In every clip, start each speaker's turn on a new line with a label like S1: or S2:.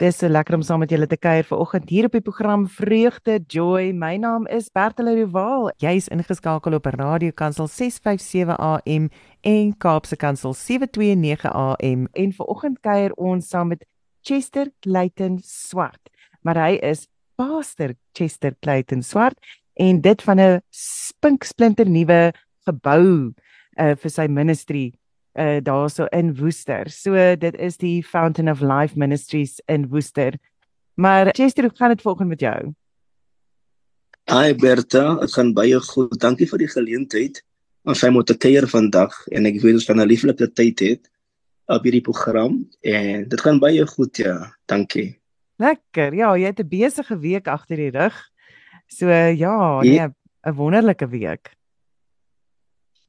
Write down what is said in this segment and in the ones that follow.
S1: Dis so lekker om saam met julle te kuier vanoggend hier op die program Vreugde Joy. My naam is Bertelle Rowaal. Jy's ingeskakel op Radio Kansel 657 AM en Kaapse Kansel 729 AM. En vanoggend kuier ons saam met Chester Clayton Swart. Maar hy is Pastor Chester Clayton Swart en dit van 'n spinksplinter nuwe gebou uh, vir sy ministry uh daarso in Woester. So dit is die Fountain of Life Ministries in Woester. Maar Chester, hoe gaan dit volgens met jou?
S2: Hi Berta, ek gaan baie goed. Dankie vir die geleentheid om sy moet te kuier vandag en ek weet ons van 'n lieflike tyd het op hierdie program en dit gaan baie goed ja. Dankie.
S1: Lekker. Ja, jy het 'n besige week agter die rug. So ja, nee, 'n wonderlike week.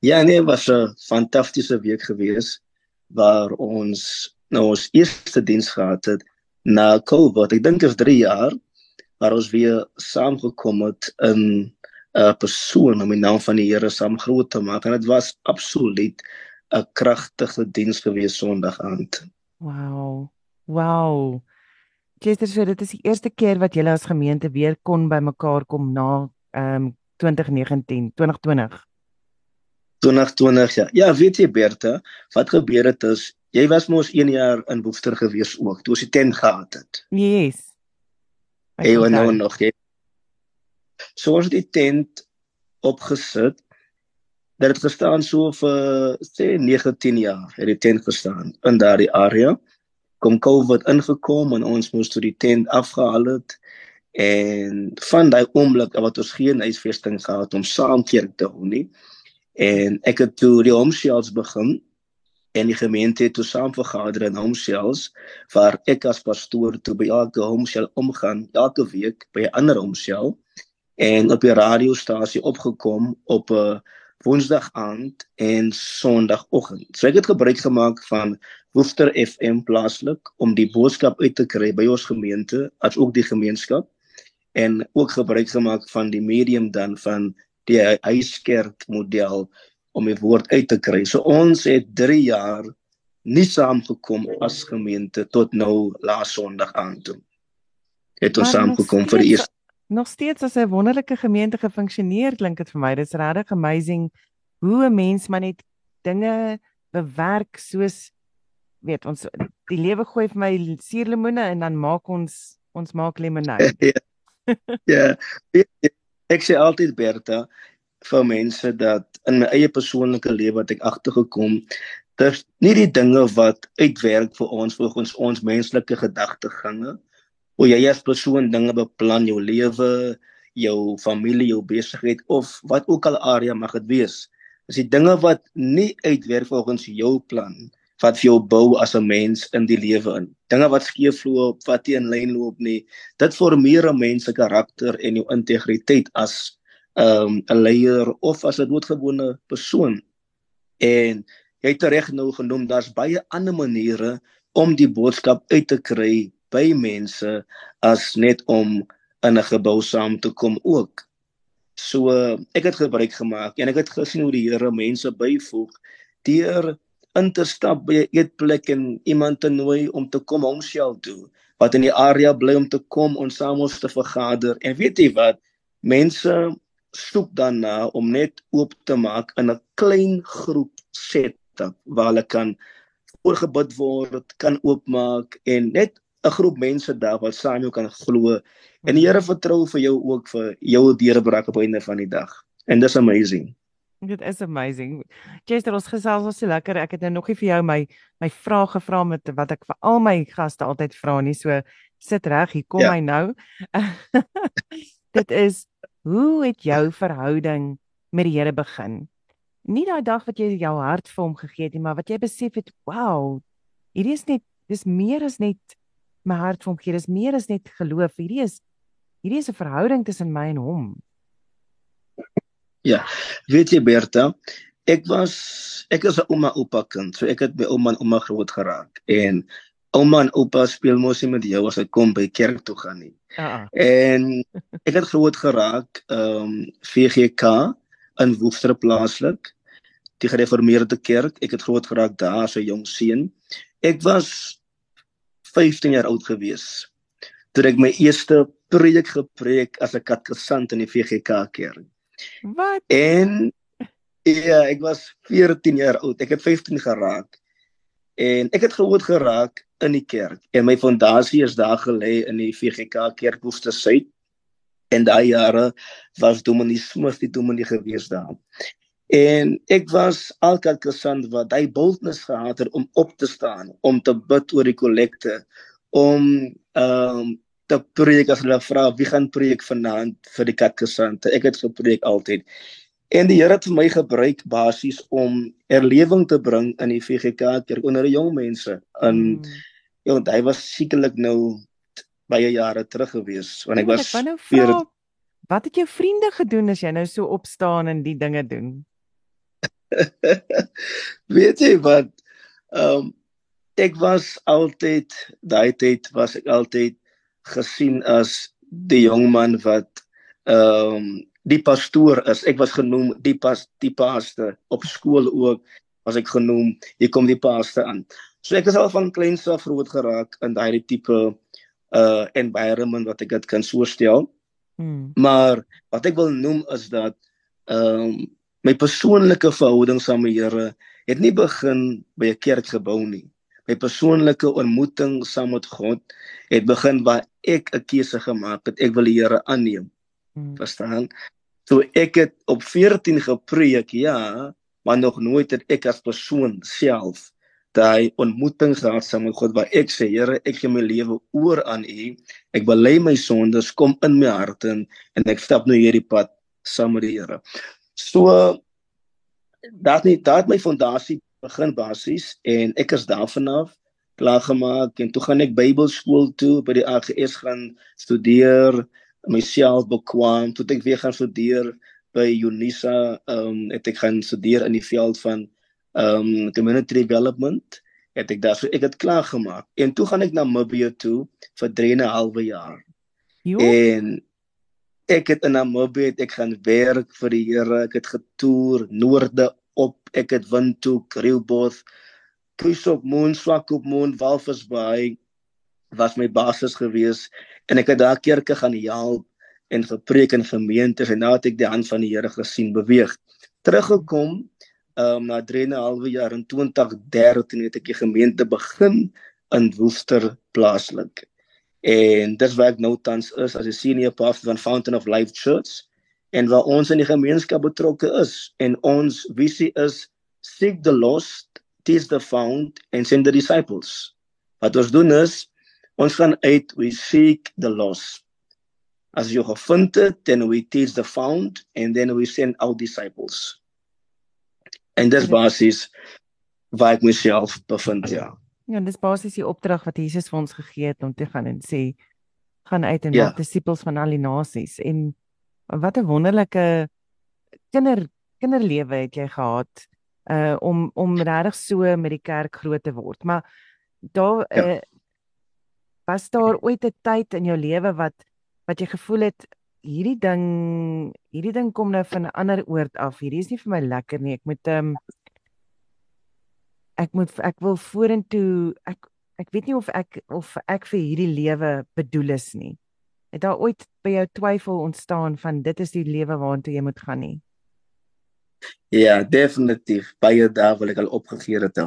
S2: Ja, nee, was 'n fantastiese week gewees waar ons nou ons eerste diens gehad het na COVID. Ek dink dit is 3 jaar waar ons weer saamgekom het in 'n persoon om die naam van die Here saam groot te maak en dit was absoluut 'n kragtige diens gewees Sondag aand.
S1: Wow. Wow. Gister sê dit is die eerste keer wat julle as gemeente weer kon bymekaar kom na ehm um, 2019, 2020.
S2: 2020 ja. Ja, weet jy Bertha, wat gebeur het is jy was mos 1 jaar in Woester gewees ook. Toe ons die tent gehad het.
S1: Yes.
S2: Hey, en nou nog jy. So ons het die tent opgesit. Dit het gestaan so vir sê 19 jaar het die tent gestaan in daardie area. Kom COVID ingekom en ons moes toe die tent afgehaal het en van daai oomblik wat ons geen huisvesting gehad om saam kerk te hou nie En ek het toe die homsels begin en die gemeente het toe saam vergader in homsels waar ek as pastoor toe by elke homsel omgaan elke week by 'n ander homsel en op die radiostasie opgekom op 'n Woensdag aand en Sondagoggend. So ek het gebruik gemaak van Woester FM plaaslik om die boodskap uit te kry by ons gemeente as ook die gemeenskap en ook gebruik gemaak van die medium dan van die huiskerk model om die woord uit te kry. So ons het 3 jaar nie saamgekom as gemeente tot nou laas Sondag aan toe. Het ons saamgekom vir die eerste
S1: nog steeds as 'n wonderlike gemeente gefunksioneer klink dit vir my. Dit is regtig amazing hoe 'n mens maar net dinge bewerk soos weet ons die lewe gooi vir my suurlemoene en dan maak ons ons maak lemonade.
S2: ja. ja ek sê altyd Berta vir mense dat in my eie persoonlike lewe wat ek agtergekom dis nie die dinge wat uitwerk vir ons volgens ons menslike gedagtegange hoe jy as persoon dinge beplan jou lewe jou familie jou besigheid of wat ook al area mag dit wees is die dinge wat nie uitwerk volgens jou plan wat vir jou bou as 'n mens in die lewe in. Dinge wat skeefloop, wat nie in lyn loop nie, dit formeer 'n mens se karakter en jou integriteit as 'n um, leier of as 'n doodgewone persoon. En jy het reg nou genoem, daar's baie ander maniere om die boodskap uit te kry by mense as net om in 'n gebou saam te kom ook. So ek het gebruik gemaak en ek het gesien hoe die Here mense byvoeg deur in te stap by 'n eetplek en iemand te nooi om te kom homself toe wat in die area bly om te kom ons saam ons te vergader. En weet jy wat? Mense soek dan na om net oop te maak in 'n klein groep setup waar hulle kan voorgebid word kan oopmaak en net 'n groep mense daar wat saam jou kan glo. En die Here vertrou vir jou ook vir jou deurbreek op einde van die dag. En dis amazing
S1: Dit is amazing. Chester, ons gesels was so lekker. Ek het nou nog nie vir jou my my vrae gevra met wat ek vir al my gaste altyd vra nie. So sit reg, hier kom ja. hy nou. Dit is hoe het jou verhouding met die Here begin? Nie daai dag wat jy jou hart vir hom gegee het nie, maar wat jy besef het, wow, hierdie is net dis meer as net my hart vir hom gee. Dis meer as net geloof. Hierdie is hierdie is 'n verhouding tussen my en hom.
S2: Ja. Weet jy Berta, ek was ek is 'n ouma oupa kind. So ek het by ouma en ouma groot geraak en ouma en oupa speel mos nie met jou as ek kom by kerk toe gaan nie. Uh -uh. En ek het groot geraak ehm um, VGK in Woester plaaslik. Die gereformeerde kerk. Ek het groot geraak daar as 'n jong seun. Ek was 15 jaar oud gewees toe ek my eerste preek gepreek as 'n katkesant in die VGK kerk.
S1: Wat?
S2: En ja, ek was 14 jaar oud. Ek het 15 geraak. En ek het groot geraak in die kerk. En my fondasie is daar gelê in die VGK kerk Woester Suid. En daai jare was Dominee Smith die dominee gewees daar. En ek was altyd gesand wat hy boldness gehad het om op te staan, om te bid oor die kollekte, om ehm um, te preek as hulle vra wie gaan preek vanaand vir die katkesante. Ek het gepreek altyd. En die Here het vir my gebruik basies om erlewing te bring in die VGK kerk onder die jong mense. In mm. ja, hy was sekerlik nou baie jare terug gewees wanneer ek was
S1: nou vra, Wat het jou vriende gedoen as jy nou so opstaan en die dinge doen?
S2: Weet jy wat? Ehm um, ek was altyd daai tyd was ek altyd gesien as die jong man wat ehm um, die pastoor is. Ek was genoem die pas die paaste op skool ook was ek genoem. Hier kom die paaste aan. So ek is al van kleins af groot geraak in daai tipe uh environment wat ek dit kan so stel. Hmm. Maar wat ek wil noem is dat ehm um, my persoonlike verhouding saam met die Here het nie begin by 'n kerkgebou nie my persoonlike ontmoeting saam met God het begin waar ek 'n keuse gemaak het ek wil die Here aanneem. Hmm. Verstaan? So ek het op 14 gepreek, ja, maar nog nooit het ek as persoon self daai ontmoeting gehad saam met God waar ek sê Here, ek gee my lewe oor aan U. Ek bely my sondes, kom in my hart in en ek stap nou hierdie pad saam met die Here. So dat nie dat my fondasie begin basies en ek is daar vanaf klaar gemaak en toe gaan ek Bybelskool toe by die AGS gaan studeer myself bekwam toe ek weer gaan studeer by Unisa ehm um, het ek gaan studeer in die veld van ehm um, community development het ek daar so ek het klaar gemaak en toe gaan ek na Namibië toe vir 3 en 'n half jaar jo. en ek het in Namibië ek gaan werk vir die Here ek het getoer noorde op ek het Windhoek, Rehoboth, Kruisop Moon, Swakop Moon, Walvisbaai was my basis gewees en ek het daar kerke gaan help en gepreek in gemeentes en nou het ek die hand van die Here gesien beweeg. Teruggekom um na 3 en 'n half jaar in 2013 het ek die gemeente begin in Woester plaaslik. En dis waar ek nou tans is as 'n senior pastor van Fountain of Life Church en waar ons in die gemeenskap betrokke is en ons visie is seek the lost teach the found and send the disciples. Wat ons doen is ons gaan uit we seek the lost. As jy gevind het then we teach the found and then we send out disciples. En dis basies waar ek myself bevind ja.
S1: Ja dis basies die opdrag wat Jesus vir ons gegee het om te gaan en sê gaan uit en ja. maak disippels van al die nasies. En wat 'n wonderlike kinder kinderlewe het jy gehad uh om om regtig so met die kerk groot te word. Maar daar ja. uh was daar ooit 'n tyd in jou lewe wat wat jy gevoel het hierdie ding hierdie ding kom nou van 'n ander oord af. Hierdie is nie vir my lekker nie. Ek moet um ek moet ek wil vorentoe ek ek weet nie of ek of ek vir hierdie lewe bedoel is nie. Het daar ooit by jou twyfel ontstaan van dit is die lewe waartoe jy moet gaan nie?
S2: Ja, definitief. Baie daar wil ek al opgegee het.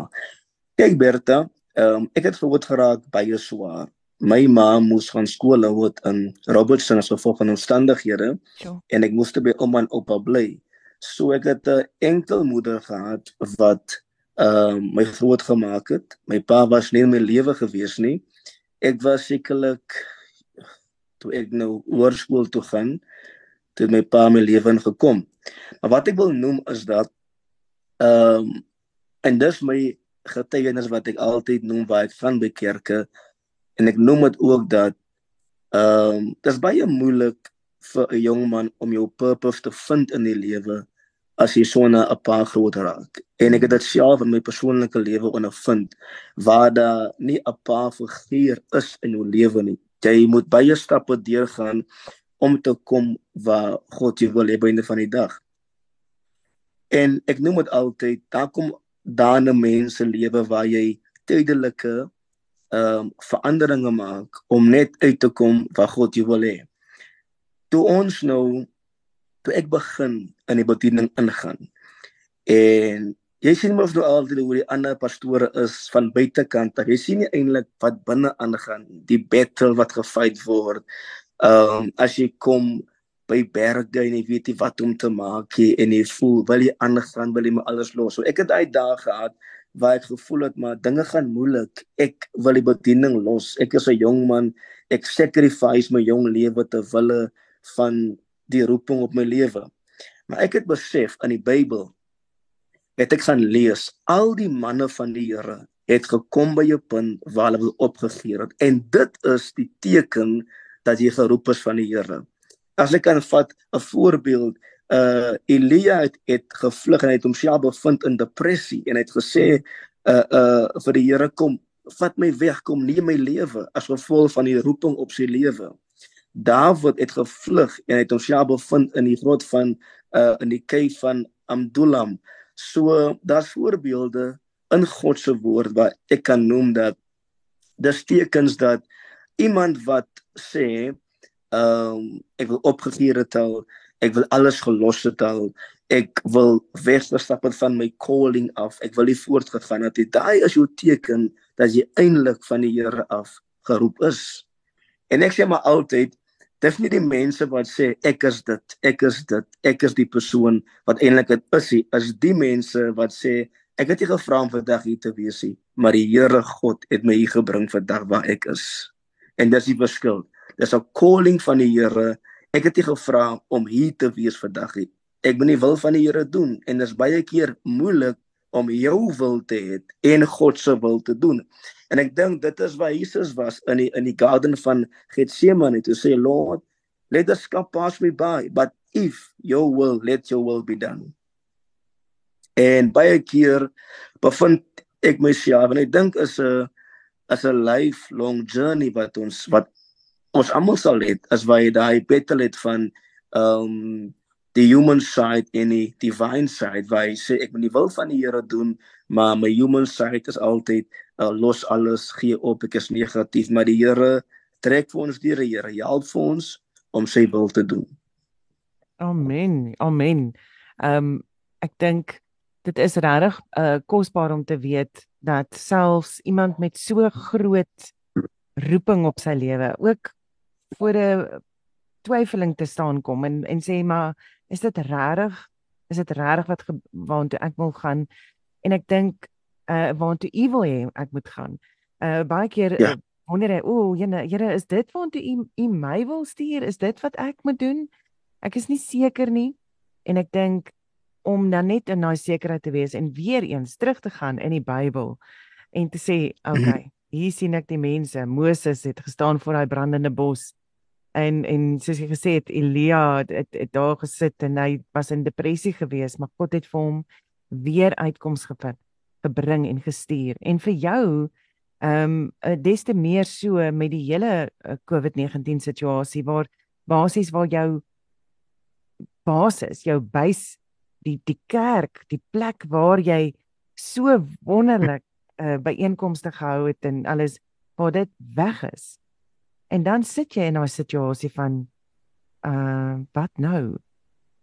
S2: Kyk Berta, um, ek het verwoed geraak baie swaar. My ma moes van skool hou in Robertson as gevolg van omstandighede sure. en ek moes by ouma en oupa bly. So ek het 'n enkel moeder gehad wat ehm um, my groot gemaak het. My pa was nie in my lewe gewees nie. Ek was sekerlik toe ek nou hoërskool toe gaan, toe my pa my lewe in gekom. Maar wat ek wil noem is dat ehm um, en dis my getuienis wat ek altyd noem waar ek van by kerke en ek noem dit ook dat ehm um, dit is baie moeilik vir 'n jong man om jou purpose te vind in die lewe as jy so 'n paar groot raak. En ek het dit self in my persoonlike lewe ondervind waar daar nie 'n paar figuur is in jou lewe nie jy moet baie stappe deurgaan om te kom waar God jou wil hê by die einde van die dag. En ek noem dit altyd, daar kom daane mense lewe waar jy tydelike ehm um, veranderinge maak om net uit te kom waar God jou wil hê. Toe ons nou toe ek begin in die bediening ingaan en jy sien mos nou altyd hoe die ander pastore is van buitekant jy sien nie eintlik wat binne aangaan die battle wat gefight word ehm um, as jy kom by berge en jy weet nie wat om te maak nie en jy voel wil jy aangaan wil jy maar alles los so ek het daai dae gehad waar ek gevoel het maar dinge gaan moeilik. Ek wil die bediening los. Ek is 'n jong man. Ek sacrifice my jong lewe ter wille van die roeping op my lewe. Maar ek het besef in die Bybel het ek gaan lees al die manne van die Here het gekom by 'n punt waar hulle wil opgegee het en dit is die teken dat jy geroep is van die Here. As ek kan vat 'n voorbeeld uh Elia het, het gevlug en hy het homself bevind in depressie en hy het gesê uh uh vir die Here kom vat my weg kom neem my lewe as gevolg van die roeping op sy lewe. Dawid het gevlug en hy het homself bevind in die grot van uh in die kuif van Amdullam. So daar's voorbeelde in God se woord wat ek kan noem dat dis tekens dat iemand wat sê ehm um, ek wil opgegee het al Ek wil alles gelos het al. Ek wil weggestap het van my calling af. Ek wil nie voortgegaan het nie. Daai is jou teken dat jy eintlik van die Here af geroep is. En ek sê maar altyd, dis nie die mense wat sê ek is dit, ek is dit, ek is die persoon wat eintlik dit is nie. Is die mense wat sê ek het nie gevra om vandag hier te wees nie, maar die Here God het my hier gebring vandag waar ek is. En dis die verskil. Dis 'n calling van die Here Ek het nie gevra om hier te wees vandag nie. Ek wil nie wil van die Here doen en dit is baie keer moeilik om jou wil te hê en God se wil te doen. En ek dink dit is waar Jesus was in die in die garden van Getsemane toe sê Lord, let the cup pass me by, but if your will let your will be done. En baie keer bevind ek myself en ek dink is 'n as 'n lifelong journey wat ons wat ons almal sal hê as wy daai battle het van ehm um, die human side en die divine side waar hy sê ek moet die wil van die Here doen maar my human side is altyd uh, los alles gee op ek is negatief. Maar die Here trek vir ons deur die Here help vir ons om sy wil te doen.
S1: Amen amen. Ehm um, ek dink dit is regtig uh, kosbaar om te weet dat selfs iemand met so groot roeping op sy lewe ook voor 'n twyfeling te staan kom en en sê maar is dit regtig is dit regtig wat waartoe ek wil gaan en ek dink uh waartoe u wil hê ek moet gaan. Uh baie keer ja. wonder hy o, oh, jene Here is dit waartoe u u my wil stuur? Is dit wat ek moet doen? Ek is nie seker nie en ek dink om dan net in daai sekerheid te wees en weer eens terug te gaan in die Bybel en te sê okay, hier sien ek die mense. Moses het gestaan voor daai brandende bos en en soos jy gesê het Elia het, het, het daar gesit en hy was in depressie geweest maar God het vir hom weer uitkoms gevind gebring en gestuur en vir jou ehm um, des te meer so met die hele uh, COVID-19 situasie waar basies waar jou basis jou base die die kerk die plek waar jy so wonderlik uh, byeenkomste gehou het en alles waar dit weg is En dan sit jy in 'n situasie van uh wat nou?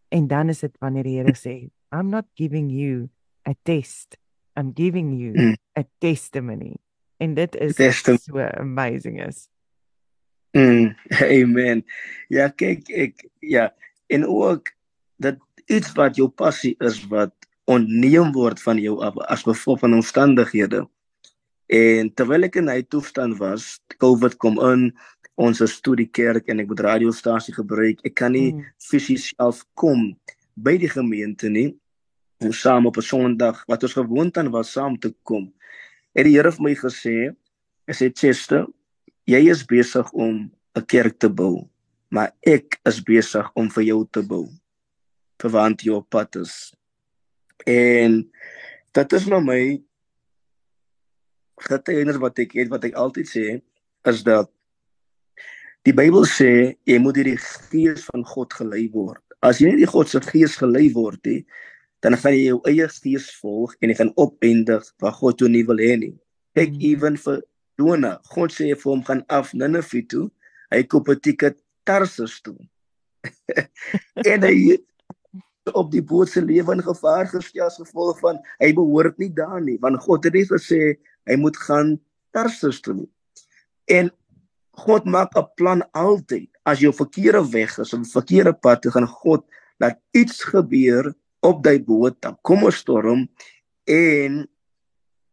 S1: En dan is dit wanneer die Here sê, I'm not giving you a test. I'm giving you mm. a testimony. En dit is Testim so amazing is.
S2: Mm, amen. Ja, kyk ek ja, en ook dat iets wat jou passie is wat onneem word van jou af as gevolg van omstandighede. En terwyl ek in hy toestand was, COVID kom in, ons studie kerk en ek moet radiostasie gebruik. Ek kan nie mm. fisies self kom by die gemeente nie. Ons saam op 'n Sondag wat ons gewoond aan was saam te kom. Het die Here vir my gesê, hy sê Chester, jy is besig om 'n kerk te bou, maar ek is besig om vir jou te bou. Verwant jou pad is. En dit is nou my getuienis wat ek het wat ek altyd sê is dat Die Bybel sê jy moet deur die gees van God gelei word. As jy nie die God se gees gelei word nie, dan gaan jy jou eie gees volg en jy gaan opeindig waar God jou nie wil hê nie. Kyk mm. ewen vir Jona, God sê vir hom gaan af Ninive toe. Hy koop 'n tiket Tarsus toe. en hy op die boot se lewe in gevaar gestel as gevolg van hy behoort nie daar nie, want God het nie gesê hy moet gaan Tarsus toe nie. En God maak 'n plan altyd. As jy op verkeerde weg is, op verkeerde pad, gaan God laat iets gebeur op daai boot, dan kom 'n storm en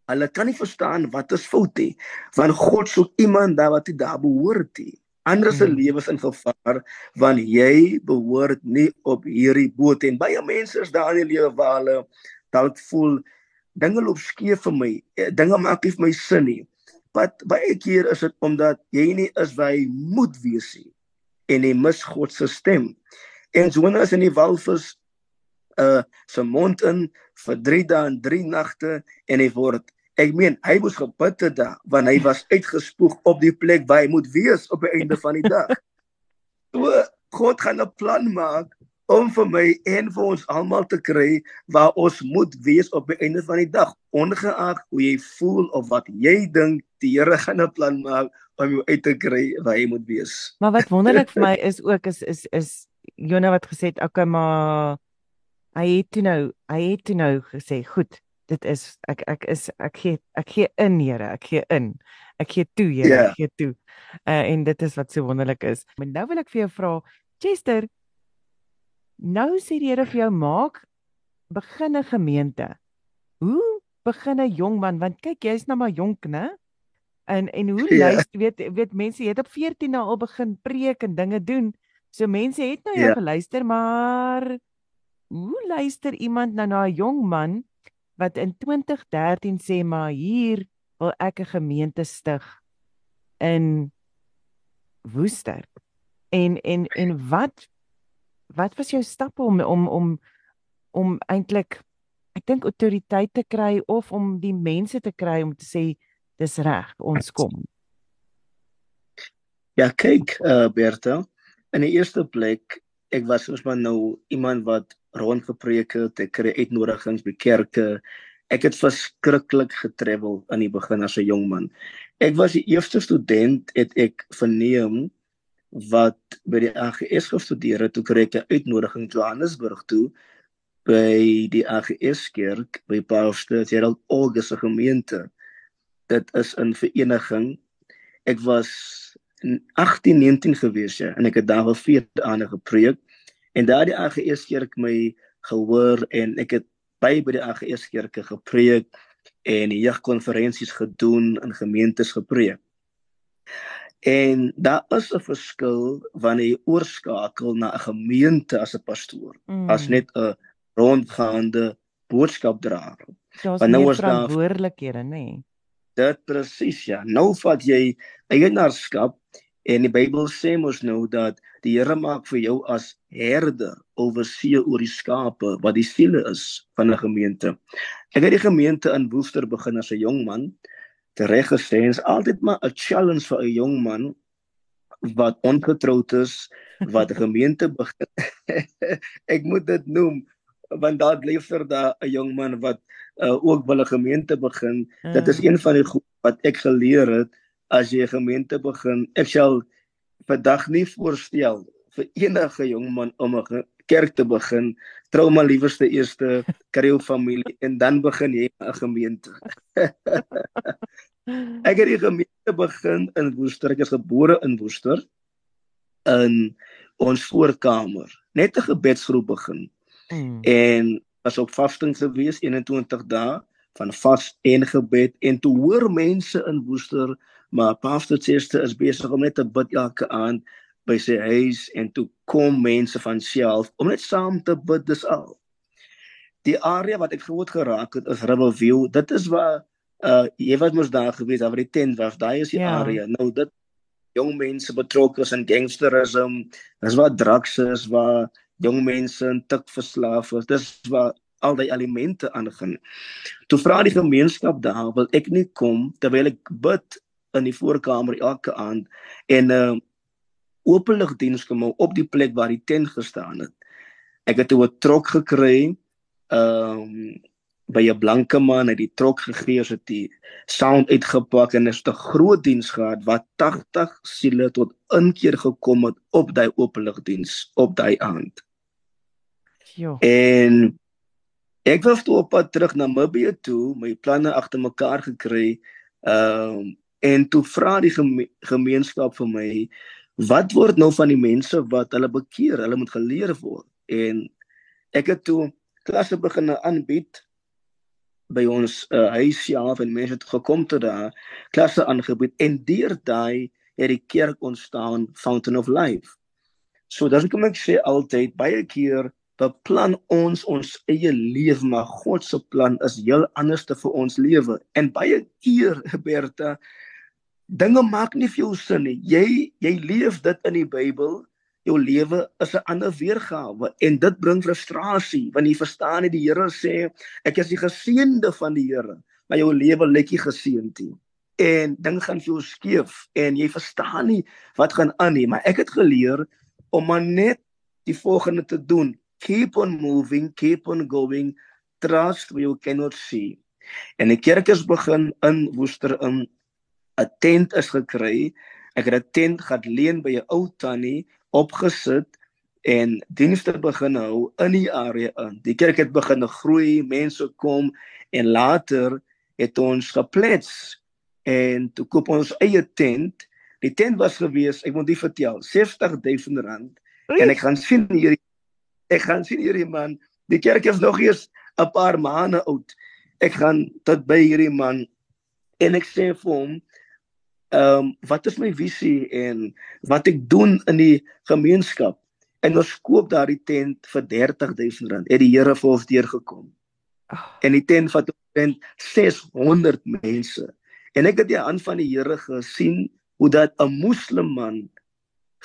S2: hulle kan nie verstaan wat is fout nie. Want God soek iemand daar wat hy daar behoort nie. Ander se hmm. lewens in gevaar want jy behoort nie op hierdie boot en baie mense is daar in die lewe waar hulle dalk voel dinge loop skeef vir my. Eh, dinge maak nie vir my sin nie. Wat baie keer is dit omdat jy nie is waar jy moet wees nie en jy mis God se stem. En Jonas in die walvis uh se mond in vir 3 dae en 3 nagte en hy word ek meen hy moes gebid het daar want hy was uitgespoeg op die plek waar hy moet wees op die einde van die dag. So God gaan 'n plan maak om vir my en vir ons almal te kry waar ons moet wees op die einde van die dag ongeag hoe jy voel of wat jy dink die Here gaan 'n plan maak om jou uit te kry waar jy moet wees.
S1: Maar wat wonderlik vir my is ook is is is Jona wat gesê het okay maar hy het toe nou hy het toe nou gesê goed dit is ek ek is ek gee ek gee in Here ek gee in ek gee toe Here yeah. ek gee toe uh, en dit is wat so wonderlik is. Maar nou wil ek vir jou vra Chester Nou sê die Here vir jou maak begin 'n gemeente. Hoe begin 'n jong man want kyk jy's nou maar jonk, né? En en hoe ja. luister weet weet mense het op 14 nou al begin preek en dinge doen. So mense het nou jou ja. geluister, maar hoe luister iemand nou na 'n jong man wat in 2013 sê maar hier wil ek 'n gemeente stig in Woester. En en en wat wat was jou stappe om om om om eintlik ek dink autoriteit te kry of om die mense te kry om te sê dis reg, ons kom.
S2: Ja, kyk, uh Bertha, in die eerste plek, ek was soos maar nou iemand wat rondgepreek het, ek kry uitnodigings by kerke. Ek het verskriklik getravel in die begin as 'n jong man. Ek was die eerste student het ek verneem wat by die AGS gestudeer het, toe kry ek 'n uitnodiging Johannesburg toe by die AGS kerk by Pastor Gerald August se gemeente. Dit is 'n vereniging. Ek was in 1819 gewees ja en ek het daar al vier aande gepreek en daar die AGS kerk my gehoor en ek het by by die AGS kerke gepreek en jeugkonferensies gedoen in gemeentes gepreek. En daar is 'n verskil wanneer jy oorskakel na 'n gemeente as 'n pastoor, mm. as net 'n rondgaande boodskapdraer.
S1: Want nou is daar verantwoordelikhede, nê? Nee.
S2: Dit presies ja. Nou vat jy eienaarskap en die Bybel sê mos nou dat die Here maak vir jou as herder oorseë oor die skape wat die siele is van 'n gemeente. Ek het die gemeente in Woester begin as 'n jong man reg gesê is altyd maar 'n challenge vir 'n jong man wat ongetroud is wat 'n gemeente begin. ek moet dit noem want daar leefter daar 'n jong man wat uh, ook wil 'n gemeente begin. Mm. Dit is een van die goed wat ek geleer het as jy 'n gemeente begin. Ek sal vandag nie voorstel vir enige jong man om 'n kerk te begin. Trou maar liewerste eerste kry jou familie en dan begin jy 'n gemeente. ek het die gemeente begin in Woester. Ek is gebore in Woester in ons voorkamer. Net 'n gebedsgroep begin. Mm. En as op vasting gewees 21 dae van vas en gebed en toe hoor mense in Woester maar Pastor Chester is besig om net te bid elke aand by sy huis en toe kom mense van self om net saam te bid dis al. Die area wat ek groot geraak het is Riverview. Dit is waar uh jy was mos daar gewees, daar waar die tent was. Daai is die ja. area. Nou dit jong mense betrokke is in gangsterisme. Dis waar drugs is, waar jong mense in tik verslaaf is. Dis waar al die elemente aangaan. Toe vra die gemeenskap daar, wil ek nie kom terwyl ek bid in die voorkamer elke aand en uh openlig diens kom op die plek waar die tent gestaan het. Ek het 'n trok gekry. Ehm um, by 'n blanke man uit die trok gegee het die sound uitgepak en is 'n groot diens gehad wat 80 siele tot inkeer gekom het op daai openligdiens op daai aand.
S1: Ja.
S2: En ek was toe op pad terug na Namibië toe, my planne agter mekaar gekry. Ehm um, en toe vra die geme gemeenskap vir my, wat word nou van die mense wat hulle bekeer? Hulle moet geleer word. En ek het toe klasse begin aanbied by ons uh, huis ja en mense het gekom tot daar klasse aangebied en deur daai het die kerk ontstaan Fountain of Life. So dis hoekom ek sê altyd baie keer beplan ons ons eie lewe maar God se plan is heel anders te vir ons lewe en baie keer Berta dinge maak nie vir jou sin nie. Jy jy leef dit in die Bybel jou lewe is 'n ander weergawe en dit bring frustrasie want jy verstaan nie die Here sê ek is die geseënde van die Here maar jou lewe lyk nie geseënd nie. En ding gaan vir jou skeef en jy verstaan nie wat gaan aan nie maar ek het geleer om maar net die volgende te doen. Keep on moving keep on going. Trust what you cannot see. En die kerk is begin in Woester in 'n tent is gekry ek het 'n tent gehad leen by 'n ou tannie opgesit en dienste begin hou in die area in. Die kerk het begin groei, mense kom en later het ons geplets en toe koop ons eie tent. Die tent was gewees, ek moet dit vertel, 60000 rand. Oei. En ek gaan sien hier ek gaan sien hierdie man, die kerk is nog eers 'n paar maande oud. Ek gaan tot by hierdie man en ek sê vir hom, ehm um, wat is my visie en wat ek doen in die gemeenskap en ons koop daardie tent vir R30000 het die Here vir ons deurgekom. Oh. En die tent vat omtrent 600 mense. En ek het die hand van die Here gesien hoe dat 'n moslim man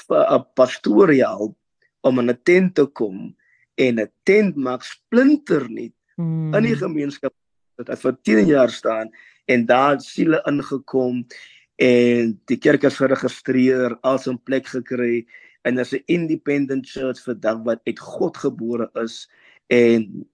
S2: vir 'n pastoor help om in 'n tent te kom en 'n tent maak splinter nie mm. in die gemeenskap wat vir 10 jaar staan en daar siele ingekom en die kerk is geregistreer as 'n plek gekry en as 'n independent church vir dag wat uit God gebore is en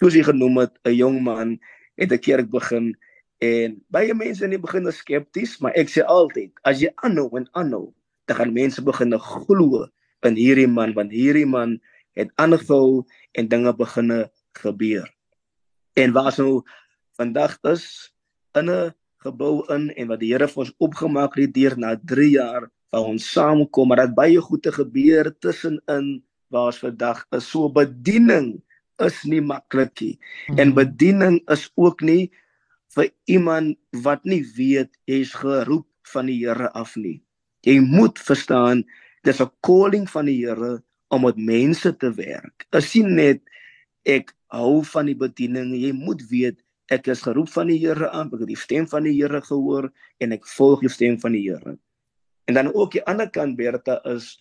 S2: soos hy genoem het 'n jong man het 'n kerk begin en baie mense in die begin is skepties maar ek sê altyd as jy aanhou en aanhou dan gaan mense begin glo in hierdie man want hierdie man het aangehou en dinge beginne gebeur. En waar so vandag is in 'n gebou in en wat die Here vir ons opgemaak het deur na 3 jaar waar ons saamkom maar dat baie goeie gebeur tussenin waar ons vandag is. So bediening is nie maklik nie. Hmm. en bediening is ook nie vir iemand wat nie weet jy is geroep van die Here af nie. Jy moet verstaan dis 'n calling van die Here om met mense te werk. Is nie net ek hou van die bediening. Jy moet weet ek is geroep van die Here aan, ek het die stem van die Here gehoor en ek volg die stem van die Here. En dan ook die ander kant Bertha is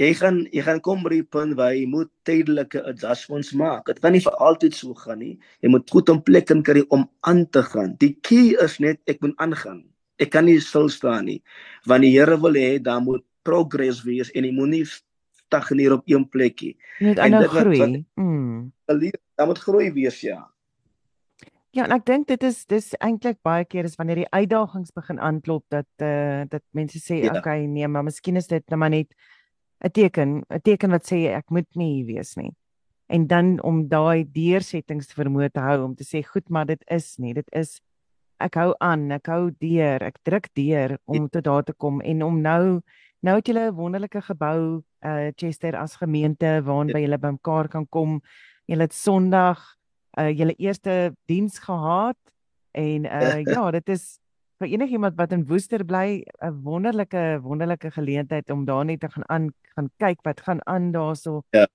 S2: jy gaan jy gaan kom by 'n punt waar jy moet tydelike adjustments maak. Dit kan nie vir altyd so gaan nie. Jy moet goed 'n plek in kry om aan te gaan. Die key is net ek moet aangaan. Ek kan nie stil staan nie. Want die Here wil hê daar moet progress wees en jy moet nie stagneer op een plekkie.
S1: Net aanhou groei. Mm.
S2: Daar moet groei wees ja.
S1: Ja, en ek dink dit is dis eintlik baie keer is wanneer die uitdagings begin aanklop dat eh uh, dat mense sê ja. okay, nee, maar miskien is dit nou maar net 'n teken, 'n teken wat sê ek moet nie hier wees nie. En dan om daai deursettings te vermoë te hou om te sê goed, maar dit is nie, dit is ek hou aan, ek hou deur, ek druk deur om ja. tot daar te kom en om nou nou het julle 'n wonderlike gebou eh uh, Chester as gemeente waarin ja. by julle bymekaar kan kom. Julle het Sondag uh julle eerste diens gehad en uh ja, dit is vir enigiemand wat in Woester bly 'n wonderlike wonderlike geleentheid om daar net te gaan aan gaan kyk wat gaan aan daarso. 'n ja.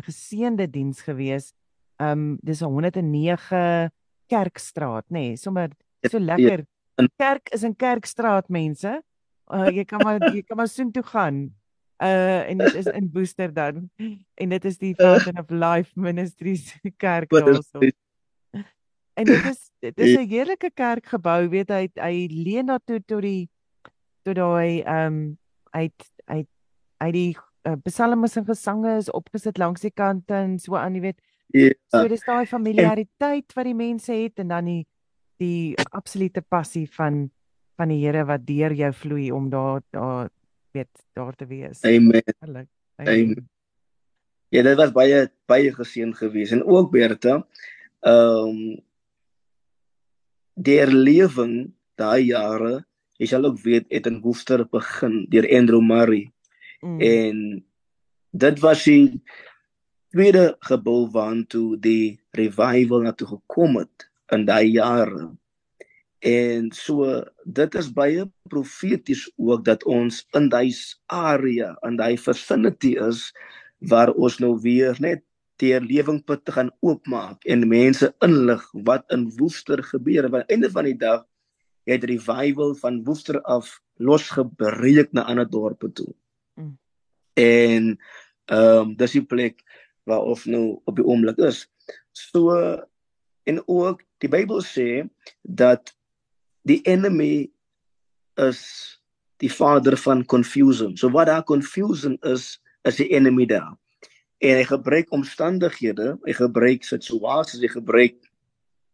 S1: geseënde diens gewees. Um dis 'n 109 Kerkstraat, nê, nee, sommer ja, so ja. lekker. Kerk is in Kerkstraat mense. Uh jy kan maar jy kan maar soontoe gaan uh en dit is in Booster dan. En dit is die Fountain of Life Ministries kerk daarso. En dit is dit is 'n heerlike kerkgebou, weet hy hy leen na toe tot die tot daai um uit uit uit die uh, psalms en gesange is opgesit langs die kante en so aan, jy weet,
S2: Ja.
S1: So dis daai familiariteit wat die mense het en dan die die absolute passie van van die Here wat deur jou vloei om daar daar weet daar te wees.
S2: Amen.
S1: Heerlik.
S2: Amen. Ja, dit was baie baie geseën geweest en ook Bertha. Ehm um, der lewing daai jare, jy sal ook weet het in Woester begin deur Andrew Murray. Mm. En dit was die tweede gebou waartoe die revival na toe gekom het in daai jare. En so dit is baie profeties ook dat ons in daai area, in daai vicinity is waar ons nou weer net die lewingput te gaan oopmaak en mense inlig wat in Woester gebeur. Want aan die einde van die dag het revival van Woester af losgebreek na ander dorpe toe. Mm. En ehm um, dis die plek waar of nou op die oomblik is. So en ook die Bybel sê dat die enemy is die vader van confusion. So wat daar confusion is, is die enemy daar. En hy gebruik omstandighede, hy gebruik situasies, hy gebruik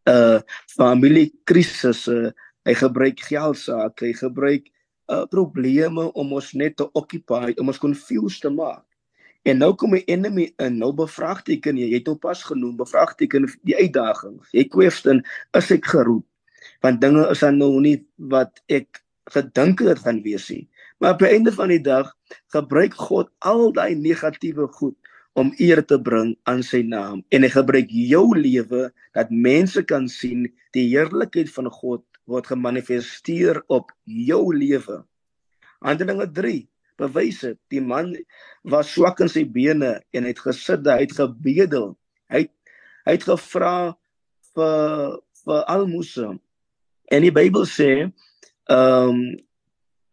S2: uh familiekrisisse, hy gebruik geldsaake, hy gebruik uh probleme om ons net te occupy, om ons confused te maak. En nou kom 'n enemy in, nou bevraagteken jy, jy het op pas genoem, bevraagteken die uitdagings. Jy question, is ek geroep? Want dinge is dan nou nie wat ek gedink het gaan wees nie. Maar op die einde van die dag gebruik God al daai negatiewe goed om eer te bring aan sy naam en hy gebruik jou lewe dat mense kan sien die heerlikheid van God word gemanifesteer op jou lewe. Handelinge 3 bewys dit. Die man was swak in sy bene en het gesit, hy het gebedel. Hy het, hy het gevra vir vir almose. En die Bybel sê, ehm um,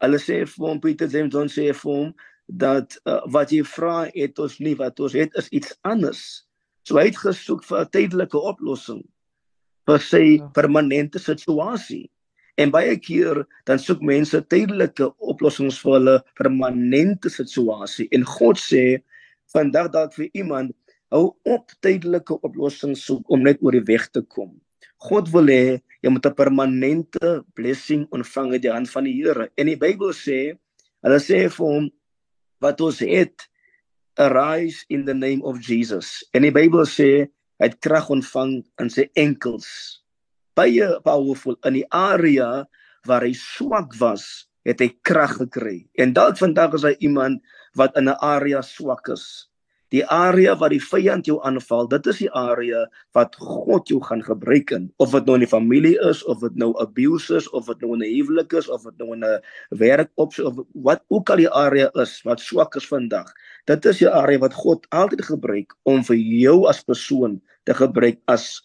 S2: hulle sê vir hom Pieter James John sê vir hom dat uh, wat jy vra het ons nie wat ons het is iets anders. So hy het gesoek vir 'n tydelike oplossing vir sy ja. permanente situasie. En baie keer dan soek mense tydelike oplossings vir hulle permanente situasie. En God sê vandag dalk vir iemand hou op tydelike oplossings soek om net oor die weg te kom. God wil hê jy moet 'n permanente blessing ontvang uit die hand van die Here. En die Bybel sê, hulle sê vir hom wat ons het arise in the name of Jesus. En die Bybel sê hy het krag ontvang in sy enkels. Baie powerful in die area waar hy swak was, het hy krag gekry. En dalk vandag is hy iemand wat in 'n area swak is. Die area waar die vyand jou aanval, dit is die area wat God jou gaan gebruik in. Of dit nou in die familie is, of dit nou abuse is, of dit nou in 'n huwelik is, of dit nou in 'n werk op of wat ook al die area is wat swak is vandag. Dit is die area wat God altyd gebruik om vir jou as persoon te gebruik as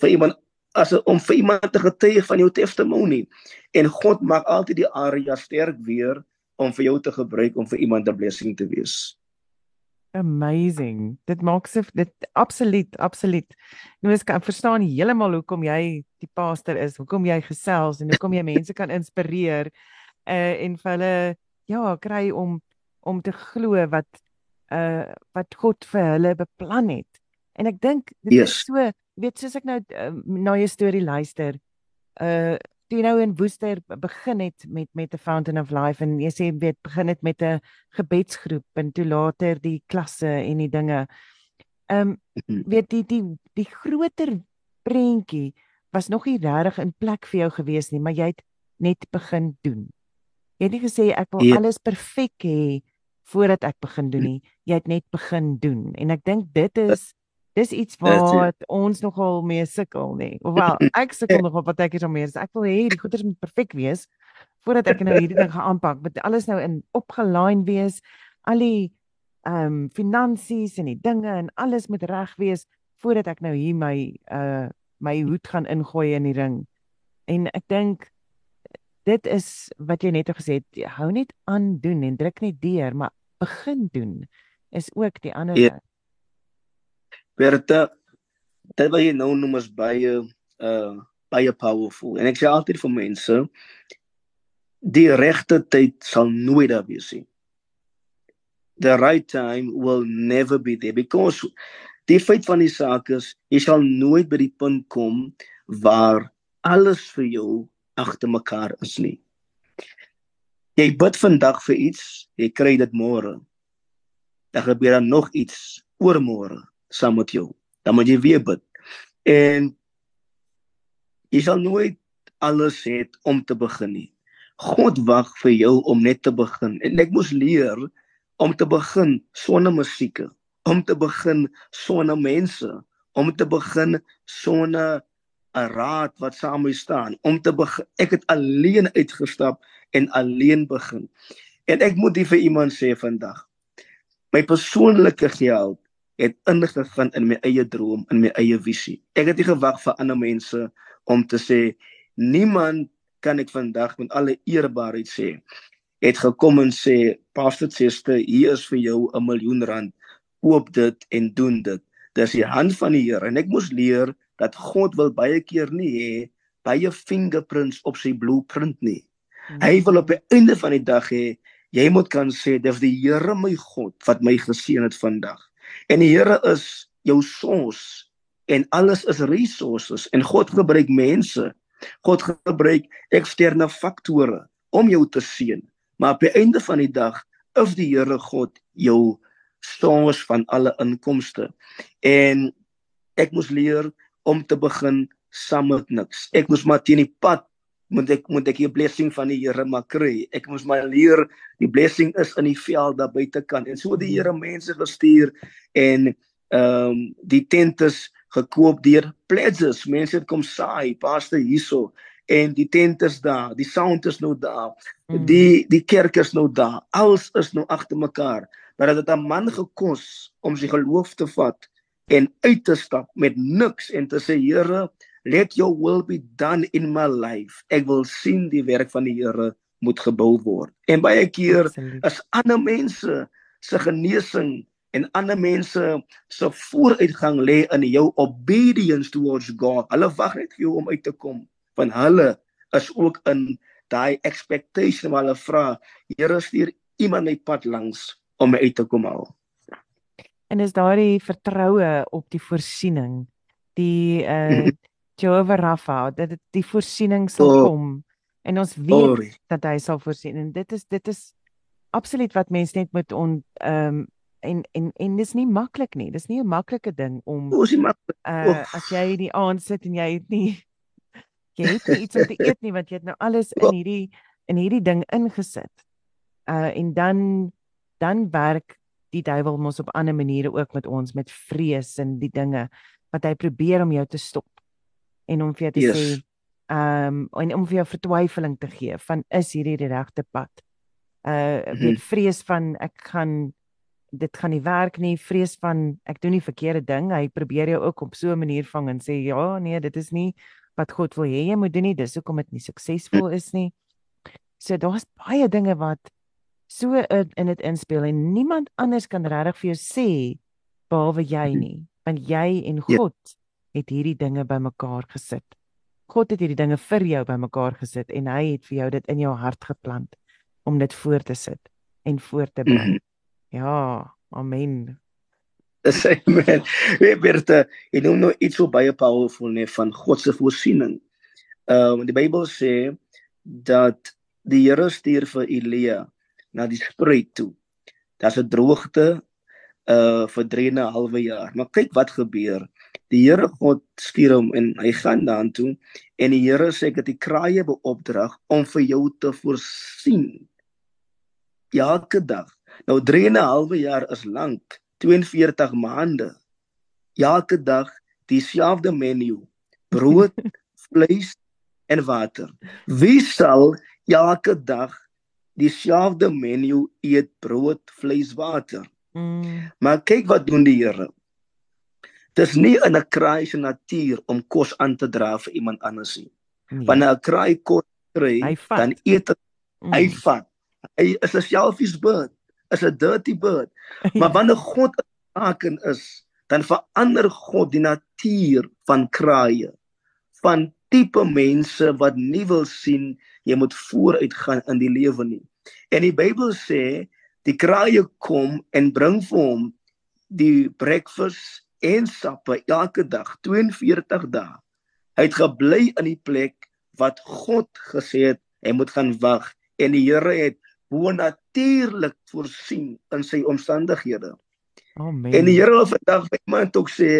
S2: vir iemand as om vir iemand te getuig van jou testimonie en God maak altyd die area sterk weer om vir jou te gebruik om vir iemand 'n blessing te wees.
S1: Amazing. Dit maak se dit absoluut absoluut. Nou ek kan verstaan heeltemal hoekom jy die pastor is, hoekom jy gesels en hoekom jy mense kan inspireer uh en vir hulle ja, kry om om te glo wat uh wat God vir hulle beplan het. En ek dink dit yes. is so, weet soos ek nou uh, na jou storie luister, uh toe jy nou in Woester begin het met met the Fountain of Life en jy sê weet begin het met 'n gebedsgroep en toe later die klasse en die dinge. Ehm um, weet die die die groter prentjie was nog nie regtig in plek vir jou gewees nie, maar jy het net begin doen. Jy het nie gesê ek wil. Ja. alles perfek hê voordat ek begin doen nie. Jy het net begin doen en ek dink dit is dis iets wat ons nogal mee sukkel nê. Ofwel, ek sukkel nogal wat ek hier daarmee is. Ek wil hê die goeders moet perfek wees voordat ek nou hierdie ding gaan aanpak. Moet alles nou in opgelyn wees. Al die ehm um, finansies en die dinge en alles moet reg wees voordat ek nou hier my uh my hoed gaan ingooi in die ring. En ek dink dit is wat jy net gesê het, hou net aan doen en druk net deur, maar begin doen is ook die ander yeah.
S2: Bertha, dit wat jy nou noem is baie uh baie powerful. En ek sê altyd vir mense, die regte tyd sal nooit daar wees nie. The right time will never be there because Die feit van die saak is, jy sal nooit by die punt kom waar alles vir jou agter mekaar is nie. Jy bid vandag vir iets, jy kry dit môre. Dan gebeur dan nog iets oormôre saam met jou. Dan moet jy weer bid. En jy sal nooit alles hê om te begin nie. God wag vir jou om net te begin. En ek moes leer om te begin sonder musiek, om te begin sonder mense, om te begin sonder 'n raad wat saam mee staan, om te begin. Ek het alleen uitgestap en alleen begin. En ek moet dit vir iemand sê vandag. My persoonlike geld het ingegaan in my eie droom, in my eie visie. Ek het nie gewag vir ander mense om te sê niemand kan ek vandag met alle eerbaarheid sê. Het gekom en sê pastor sister hier is vir jou 'n miljoen rand. Koop dit en doen dit. Dis die hand van die Here en ek moes leer dat God wil baie keer nie hê baie fingerprints op sy blueprint nie. Hy wil op die einde van die dag hê jy moet kan sê dis die Here my God wat my geseën het vandag. En die Here is jou source en alles is resources en God gebruik mense. God gebruik eksterne faktore om jou te seën. Maar op die einde van die dag is die Here God jou source van alle inkomste. En ek moes leer om te begin saam met niks. Ek moes maar teen die pad moet ek moet ek die blessing van die Here maar kry. Ek moet maar leer die blessing is in die veld daar buitekant. En so die hmm. Here mense gestuur en ehm um, die tentes gekoop deur pledges. Mense het kom saai, pastor hierso en die tentes daar, die sound is nou daar. Mm. Die die kerk is nou daar. Alles is nou agter mekaar. Maar dit het 'n man gekos om sy geloof te vat en uit te stap met niks en te sê Here, let your will be done in my life. Ek wil sien die werk van die Here moet gebou word. En baie keer is ander mense se genesing en ander mense se vooruitgang lê in jou obedience towards God. Hulle wag net vir jou om uit te kom. Van hulle is ook in daai expectation waar hulle vra, Here stuur iemand my pad langs om my uit te kom haal.
S1: En is daardie vertroue op die voorsiening, die uh Jehovah Rapha dat die voorsiening sal oh, kom. En ons weet oh, dat hy sal voorsien en dit is dit is absoluut wat mense net moet on ehm um, en en en dis nie maklik nie. Dis nie 'n maklike ding om
S2: oh, maklik.
S1: Uh, oh. as jy die aand sit en jy het nie jy het nie iets om te eet nie want jy het nou alles in hierdie in hierdie ding ingesit. Uh en dan dan werk die duiwel mos op ander maniere ook met ons met vrees en die dinge wat hy probeer om jou te stop en om vir jou te yes. sê ehm um, en om vir jou vertwyfeling te gee van is hierdie die regte pad. Uh mm -hmm. vrees van ek gaan dit gaan nie werk nie, vrees van ek doen die verkeerde ding. Hy probeer jou ook op so 'n manier vang en sê ja, nee, dit is nie wat God wil hê jy moet doen nie. Dis hoekom dit nie suksesvol is nie. So daar's baie dinge wat so in dit inspel en niemand anders kan regtig vir jou sê behalwe jy mhm. nie, want jy en ja. God yeah het hierdie dinge bymekaar gesit. God het hierdie dinge vir jou bymekaar gesit en hy het vir jou dit in jou hart geplant om dit voor te sit en voor te bring. -hmm. Ja, amen.
S2: Dis amen. Wie Bertha, jy noem nou iets so baie powerful nee van God se voorsiening. Ehm um, die Bybel sê dat die Here stuur vir Elia na die spruit toe. Daar's 'n droogte uh vir 3 en 'n halwe jaar. Maar kyk wat gebeur. Die Here God stuur hom en hy gaan daartoe en die Here sê ek het die kraaie beopdrag om vir jou te voorsien. Elke dag. Nou 3 en 'n halwe jaar is lank, 42 maande. Elke dag dieselfde menu: brood, vleis en water. Wie sal elke dag dieselfde menu eet: brood, vleis, water? Mm. Maar kyk wat doen die Here. Dis nie in 'n kraai se natuur om kos aan te dra vir iemand anders nie. Nee. Wanneer 'n kraai kos kry, dan eet hy mm. hy vat. Hy is 'n selfish bird, is 'n dirty bird. Maar wanneer God aanken is, dan verander God die natuur van kraaie, van tipe mense wat nie wil sien jy moet vooruit gaan in die lewe nie. En die Bybel sê die kraaie kom en bring vir hom die breakfast en sappe elke dag 42 dae. Hy het gebly in die plek wat God gesê het hy moet gaan wag en die Here het bonatuurlik voorsien in sy omstandighede.
S1: Amen.
S2: En die Here wil vandag vir iemand ook sê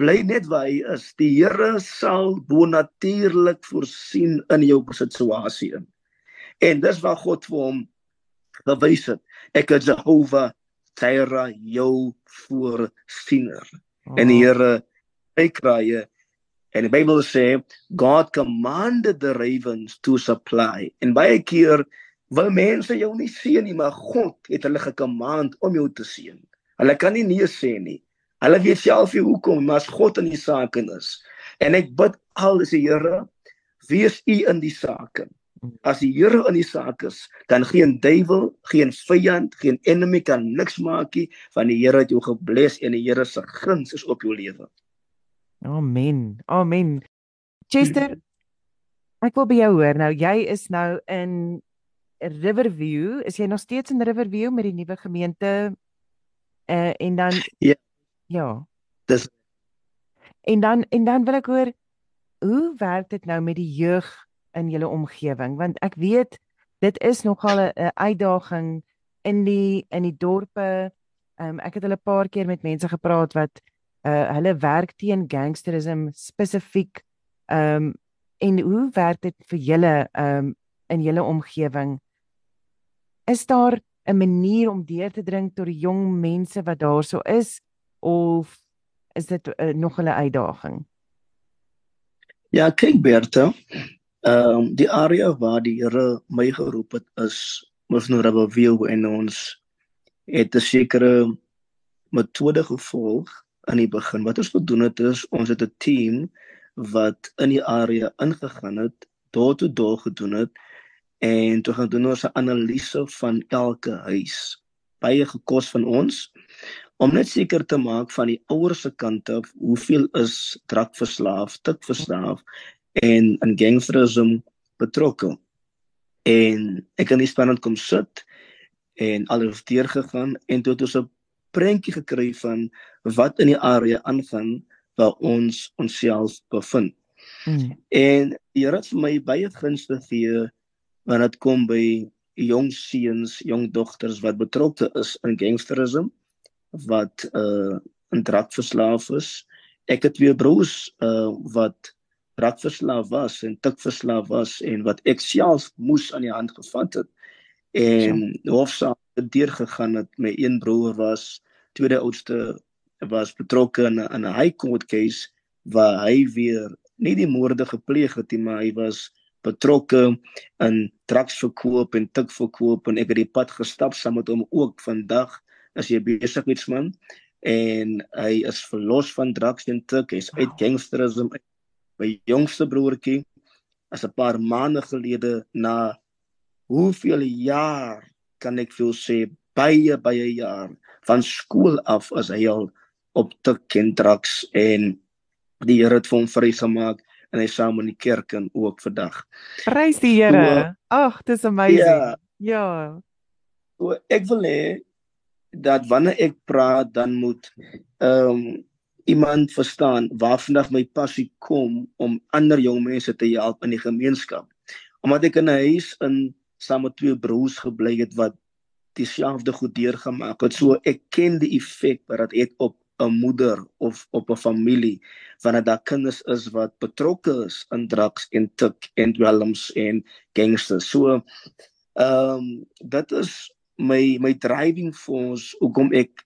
S2: bly net waar hy is. Die Here sal bonatuurlik voorsien in jou situasie in. En dis wat God vir hom gewys het. Ek is Jehovah Jireh, jou voorsiener. Oh. En die Here hy kraaie en die Bybel sê God commanded the ravens to supply. En baie keer wil mense jou nie sien nie, maar God het hulle gekommand om jou te sien. Hulle kan nie nee sê nie. Hulle weet self nie hoekom, maar as God in die saak is. En ek bid al die Here, wees U in die saak. As die Here in die saak is, dan geen duiwel, geen vyand, geen enemy kan niks maak nie, want die Here het jou gebless en die Here se guns is op jou lewe.
S1: Amen. Amen. Chester, ek wil by jou hoor. Nou jy is nou in Riverview. Is jy nog steeds in Riverview met die nuwe gemeente? Uh en dan
S2: Ja.
S1: Ja.
S2: Dis
S1: En dan en dan wil ek hoor hoe werk dit nou met die jeug in julle omgewing want ek weet dit is nogal 'n uitdaging in die in die dorpe. Um, ek het hulle 'n paar keer met mense gepraat wat uh hulle werk teen gangsterisme spesifiek. Um en hoe werk dit vir julle um in julle omgewing? Is daar 'n manier om deur te dring tot die jong mense wat daarso is of is dit uh, nog 'n uitdaging?
S2: Ja, kyk Bertha. Ehm um, die area waar die Here my geroep het is mos nou Rabbeville en ons het 'n sekere metode gevolg aan die begin. Wat ons gedoen het is ons het 'n team wat in die area ingegaan het, door toe door gedoen het en toe gaan doen ons 'n analise van elke huis. Baie gekos van ons om net seker te maak van die ouers se kant af hoeveel is drankverslaaf, tikverslaaf en in gangsterisme betrokke. En ek het in die span kom sit en alles deur gegaan en toe het ons 'n prentjie gekry van wat in die area aangaan waar ons onsself bevind.
S1: Mm.
S2: En die Here het vir my baie gunste gee wanneer dit kom by jong seuns, jong dogters wat betrokke is in gangsterisme wat uh in drankverslaaf is. Ek het twee broers uh wat drankverslaaf was en tikverslaaf was en wat ek self moes aan die hand gevat het en hofsaak deur gegaan het. My een broer was tweede oudste was betrokke in 'n 'n high court case waar hy weer nie die moorde gepleeg het nie, maar hy was betrokke in drugsverkoop en tikverkoop en ek het die pad gestap saam met hom ook vandag as jy besigheidsman en hy is verlos van drugs en tik, hy's wow. uit gangsterisme. My jongste broertjie as 'n paar maande gelede na hoeveel jaar kan ek vir sê baie baie jaar van skool af as hy al op tik en drugs en die Here het vir hom vrygemaak en hy saam in die kerk en ook vandag.
S1: Prys die Here. Ag, dis amazing. Ja. ja.
S2: So ek wil hê dat wanneer ek praat dan moet ehm um, iemand verstaan waar vandag my passie kom om ander jong mense te help in die gemeenskap. Omdat ek in 'n huis in saam met twee broers gebly het wat dieselfde goed deurgemaak het. So ek ken die effek wat dit het op 'n moeder of op 'n familie wanneer daar kinders is wat betrokke is in drugs en tik en dwelms en gangsters. So ehm um, dit is my my driving force hoekom ek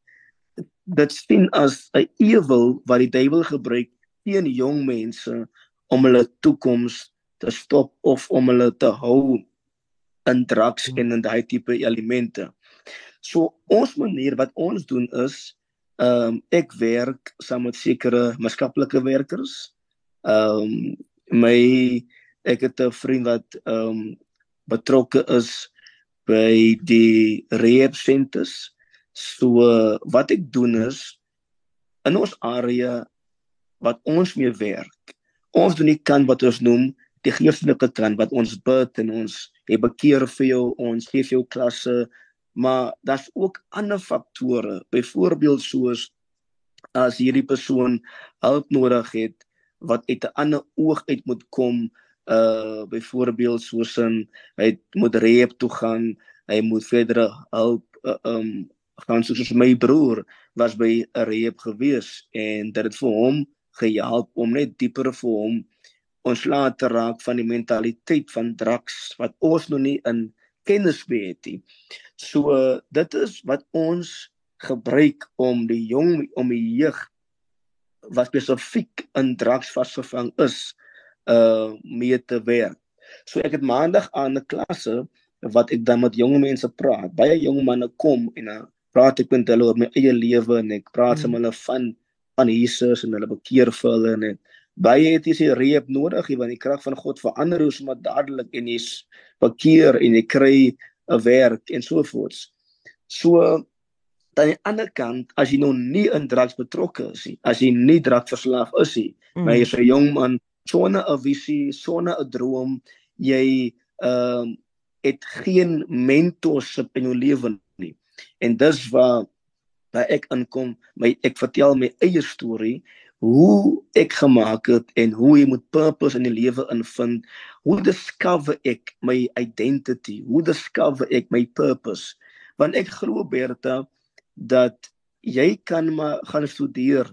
S2: dit sien as 'n ewel wat die duiwel gebruik teen jong mense om hulle toekoms te stop of om hulle te hou in drugs hmm. en in daai tipe elemente. So ons manier wat ons doen is ehm um, ek werk saam met sekere maatskaplike werkers. Ehm um, my ek het 'n vriend wat ehm um, betrokke is by die rehab centers. So wat ek doen is in ons area wat ons mee werk. Ons doen die kan wat ons noem die geestelike kan wat ons bid en ons het bekeer vir jou, ons gee vir jou klasse, maar daar's ook ander faktore, byvoorbeeld soos as hierdie persoon hulp nodig het wat uit 'n ander oog uit moet kom uh byvoorbeeld soos 'n hy moet rehab toe gaan hy moet verdere hulp uh, um gaan soos my broer was by 'n rehab gewees en dit het vir hom gehelp om net dieper vir hom ontslae te raak van die mentaliteit van drugs wat ons nog nie in kennis het nie. So dit is wat ons gebruik om die jong om die jeug wat spesifiek in drugs vasgevang is uh mee te werk. So ek het maandag aan 'n klasse wat ek dan met jong mense praat. Baie jong manne kom en dan praat ek met hulle oor my eie lewe en ek praat mm. met hulle van van Jesus en hulle bekeer vir hulle en baie het jy reep nodig want die krag van God verander hoe sommer dadelik en jy's bekeer en jy kry 'n werk en so voorts. So dan aan die ander kant as jy nog nie in drugs betrokke is nie, as jy nie drankverslaaf is nie, mm. maar jy's 'n jong man sonder 'n visie, sonder 'n droom, jy ehm um, het geen mentorskap in jou lewe nie. En dis waar waar ek inkom, my ek vertel my eie storie hoe ek gemaak het en hoe jy moet purpose in die lewe invind. Hoe discover ek my identity? Hoe discover ek my purpose? Want ek glo Bertha dat jy kan maar gaan studeer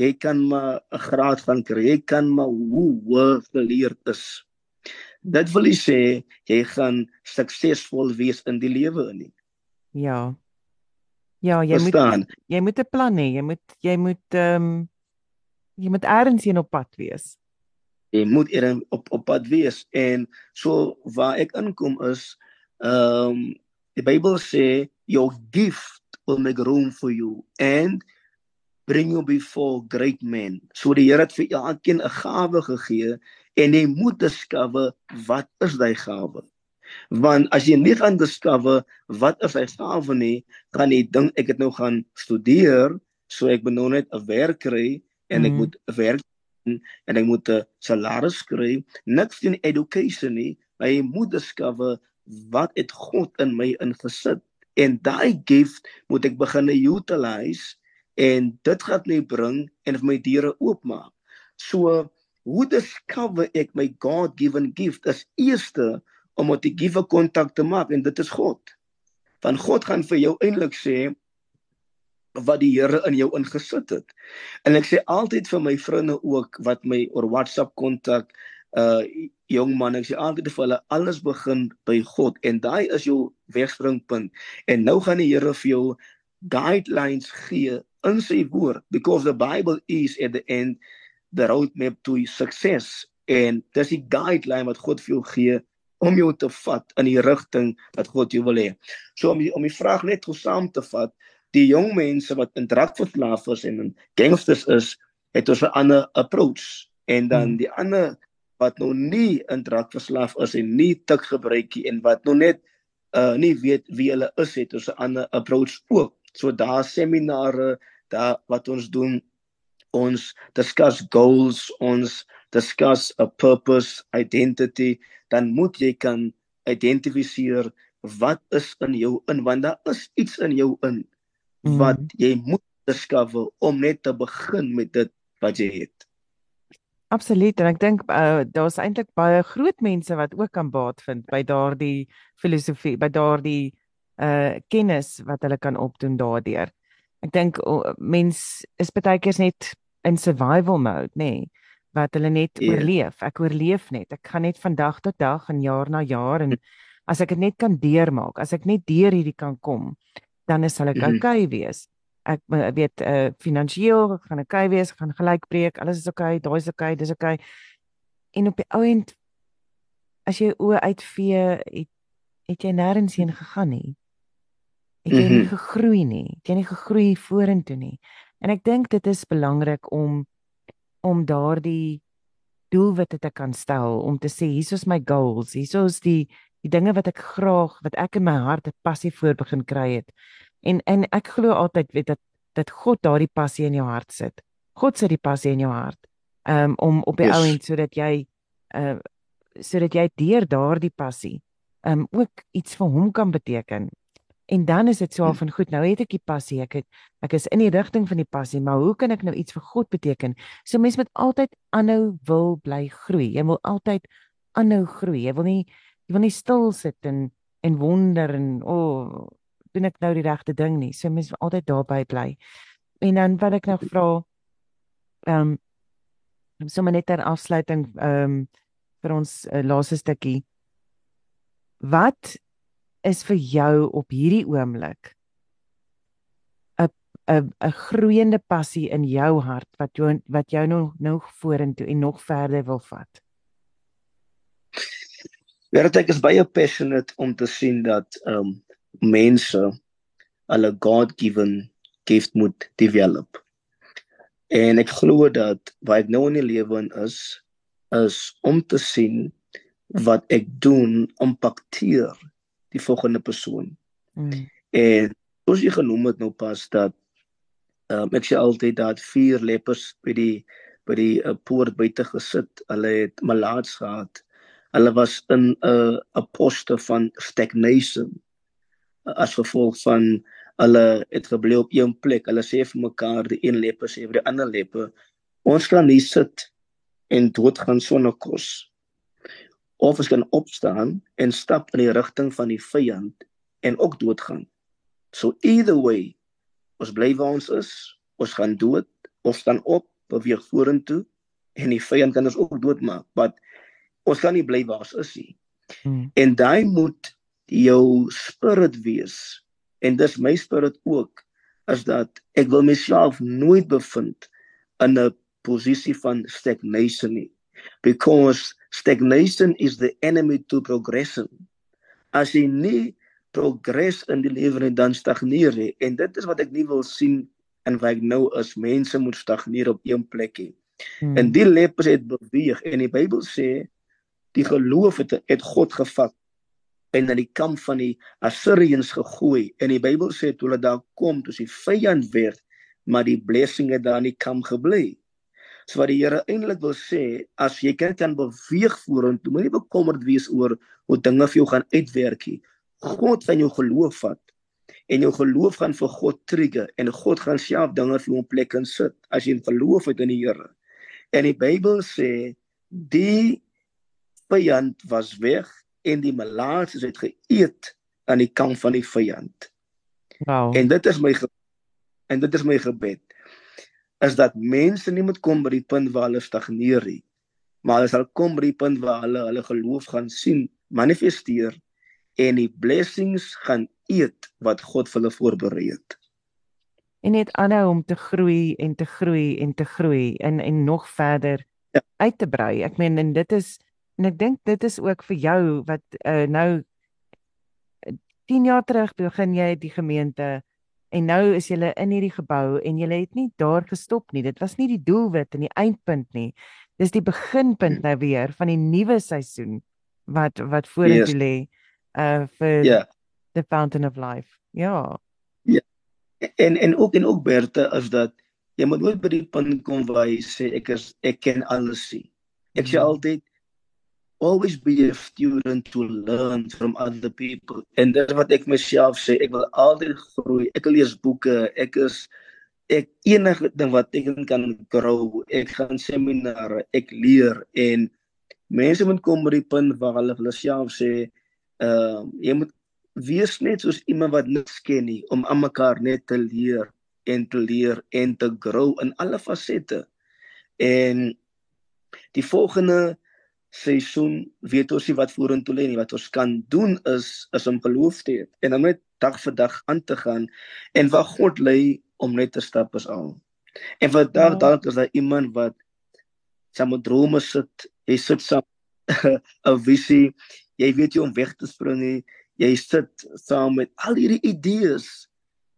S2: jy kan maar 'n graad van kry, jy kan maar hoe hoog geleerd is. Dit wil sê jy gaan suksesvol wees in die lewe nie.
S1: Ja. Ja, jy Verstaan? moet jy moet 'n plan hê, jy moet jy moet ehm um, jy moet eers in op pad wees.
S2: Jy moet eers op op pad wees en so waar ek inkom is ehm um, die Bybel sê your gift will make room for you and bring you before great men. So die Here het vir elkeen 'n gawe gegee en jy moet discover wat is daai gawe. Want as jy nie gaan discover wat is hy gawe nie, gaan jy dink ek het nou gaan studeer, so ek moet nou net 'n werk kry en ek mm. moet werk en ek moet 'n salaris kry. Niks in education nie, maar jy moet discover wat het God in my ingesit en daai gift moet ek begin utilize en dit gaan my bring en vir my deure oopmaak. So hoe discover ek my God given gift as eerste om met die giver kontak te maak en dit is God. Van God gaan vir jou eintlik sê wat die Here in jou ingesit het. En ek sê altyd vir my vriende ook wat my oor WhatsApp kontak uh jong man ek sê altyd vir hulle alles begin by God en daai is jou wegspringpunt en nou gaan die Here vir jou guidelines gee in sy woord because the bible is at the end the roadmap to success en dis die guideline wat God vir jou gee om jou te vat in die rigting wat God jou wil hê. So om die, om die vraag net gou saam te vat, die jong mense wat in drankverslaaf is en in gangsters is, het ons 'n ander approach en dan hmm. die ander wat nou nie in drankverslaaf is en nie tik gebruik nie en wat nou net uh nie weet wie hulle is het ons 'n ander approach ook. So daar seminare daar wat ons doen ons discuss goals ons discuss a purpose identity dan moet jy kan identifiseer wat is in jou in want daar is iets in jou in wat mm. jy moet discover om net te begin met dit wat jy het
S1: Absoluut en ek dink uh, daar's eintlik baie groot mense wat ook kan baat vind by daardie filosofie by daardie uh kennis wat hulle kan opdoen daardeur. Ek dink uh, mens is baie keer net in survival mode, nê, nee, wat hulle net yeah. oorleef. Ek oorleef net. Ek gaan net van dag tot dag en jaar na jaar en as ek dit net kan deurmaak, as ek net deur hierdie kan kom, dan is hulle mm -hmm. okay wees. Ek weet uh finansiëel gaan ek okay wees, gaan gelyk breek, alles is okay, daai is okay, dis okay. En op die ou end as jy oë uitvee, het, het jy nêrens heen gegaan nie het jy nie mhm. gegroei nie. Het jy nie gegroei vorentoe nie. En ek dink dit is belangrik om om daardie doelwitte te kan stel om te sê hier is my goals, hier is die die dinge wat ek graag wat ek in my hart 'n passie voor begin kry het. En en ek glo altyd weet dat dat God daardie passie in jou hart sit. God sit die passie in jou hart. Um om op die yes. ou end sodat jy uh sodat jy deur daardie passie um ook iets vir hom kan beteken En dan is dit so van goed, nou het ek die passie, ek het ek is in die rigting van die passie, maar hoe kan ek nou iets vir God beteken? So mens moet altyd aanhou wil bly groei. Jy wil altyd aanhou groei. Jy wil nie jy wil nie stil sit en en wonder en o, oh, doen ek nou die regte ding nie. So mens moet altyd daarby bly. En dan wat ek nou vra ehm um, sommer net ter afsluiting ehm um, vir ons uh, laaste stukkie. Wat is vir jou op hierdie oomblik 'n 'n 'n groeiende passie in jou hart wat jou wat jou nog nog vorentoe en nog verder wil vat?
S2: Word ek is baie passionate om te sien dat ehm um, mense hulle God-given gift moet develop. En ek glo dat wat ek nou in die lewe is is om te sien wat ek doen impakteer die volgende persoon. Mm. En soos jy genoem het nou pas dat um, ek sê altyd dat vier lepers by die by die uh, poort buite gesit. Hulle het malaats gehad. Hulle was in 'n uh, 'n poste van stagnation as gevolg van hulle het gebly op een plek. Hulle sê vir mekaar die een leper sê vir die ander leper ons kan nie sit en dood gaan sonder kos of ons kan opstaan en stap in die rigting van die vyand en ook doodgaan. So either way, ons bly waar ons is, ons gaan dood of staan op, beweeg vorentoe en die vyand kan ons ook doodmaak, but ons kan nie bly waar ons is nie. Hmm. En daai moet jou spirit wees. En dis my spirit ook is dat ek wil myself nooit bevind in 'n posisie van stagnation nie because stagnation is the enemy to progression. As jy nie progress in die lewe nie, dan stagneer jy en dit is wat ek nie wil sien en wat ek nou as mense moet stagneer op een plekie. Hmm. En die lepers het beweeg en die Bybel sê die geloof het het God gevat en na die kamp van die Assiriërs gegooi en die Bybel sê toe hulle daar kom, toe sy vyand werd, maar die blessing het daar in die kamp gebly. So wat die Here eintlik wil sê, as jy kan kan beweeg vorentoe, moenie bekommerd wees oor hoe dinge vir jou gaan uitwerk nie. God gaan jou geloof vat en jou geloof gaan vir God trigger en God gaan self dinge vir jou in plek insit as jy geloof het in die Here. En die Bybel sê die vyand was weg en die malaats het geëet aan die kant van die vyand. Wow. En dit is my en dit is my gebed is dat mense nie moet kom by die punt waar hulle stagneer nie, maar hulle sal kom by die punt waar hulle hulle geloof gaan sien manifesteer en die blessings gaan eet wat God vir hulle voorberei het.
S1: En net aanhou om te groei en te groei en te groei en en nog verder ja. uit te brei. Ek meen en dit is en ek dink dit is ook vir jou wat uh, nou 10 jaar terug begin jy die gemeente En nou is julle in hierdie gebou en julle het nie daar gestop nie. Dit was nie die doelwit en die eindpunt nie. Dis die beginpunt hmm. nou weer van die nuwe seisoen wat wat vorentoe yes. lê uh vir yeah. the fountain of life. Ja.
S2: Ja. En en ook en ook Bertha is dat jy moet nooit by die punt kom waar jy sê ek is ek ken alles sien. Ek sê hmm. altyd always be a student to learn from other people. En dit wat ek myself sê, ek wil altyd groei. Ek lees boeke, ek is ek enige ding wat ek kan grow. Ek gaan seminare, ek leer en mense moet kom by die punt waar hulle hulle self sê, ehm uh, jy moet wees net soos iemand wat niks ken nie om aan mekaar net te leer en te leer en te grow in alle fasette. En die volgende seisoen weet ons nie wat vorentoe lê nie wat ons kan doen is is om geloof te hê en om net dag vir dag aan te gaan en waar God lê om net te stap is al. En vir dag ja. dalk is daar iemand wat saam met drome sit, hy sit saam 'n visie, jy weet jy om weg te spring nie, jy sit saam met al hierdie idees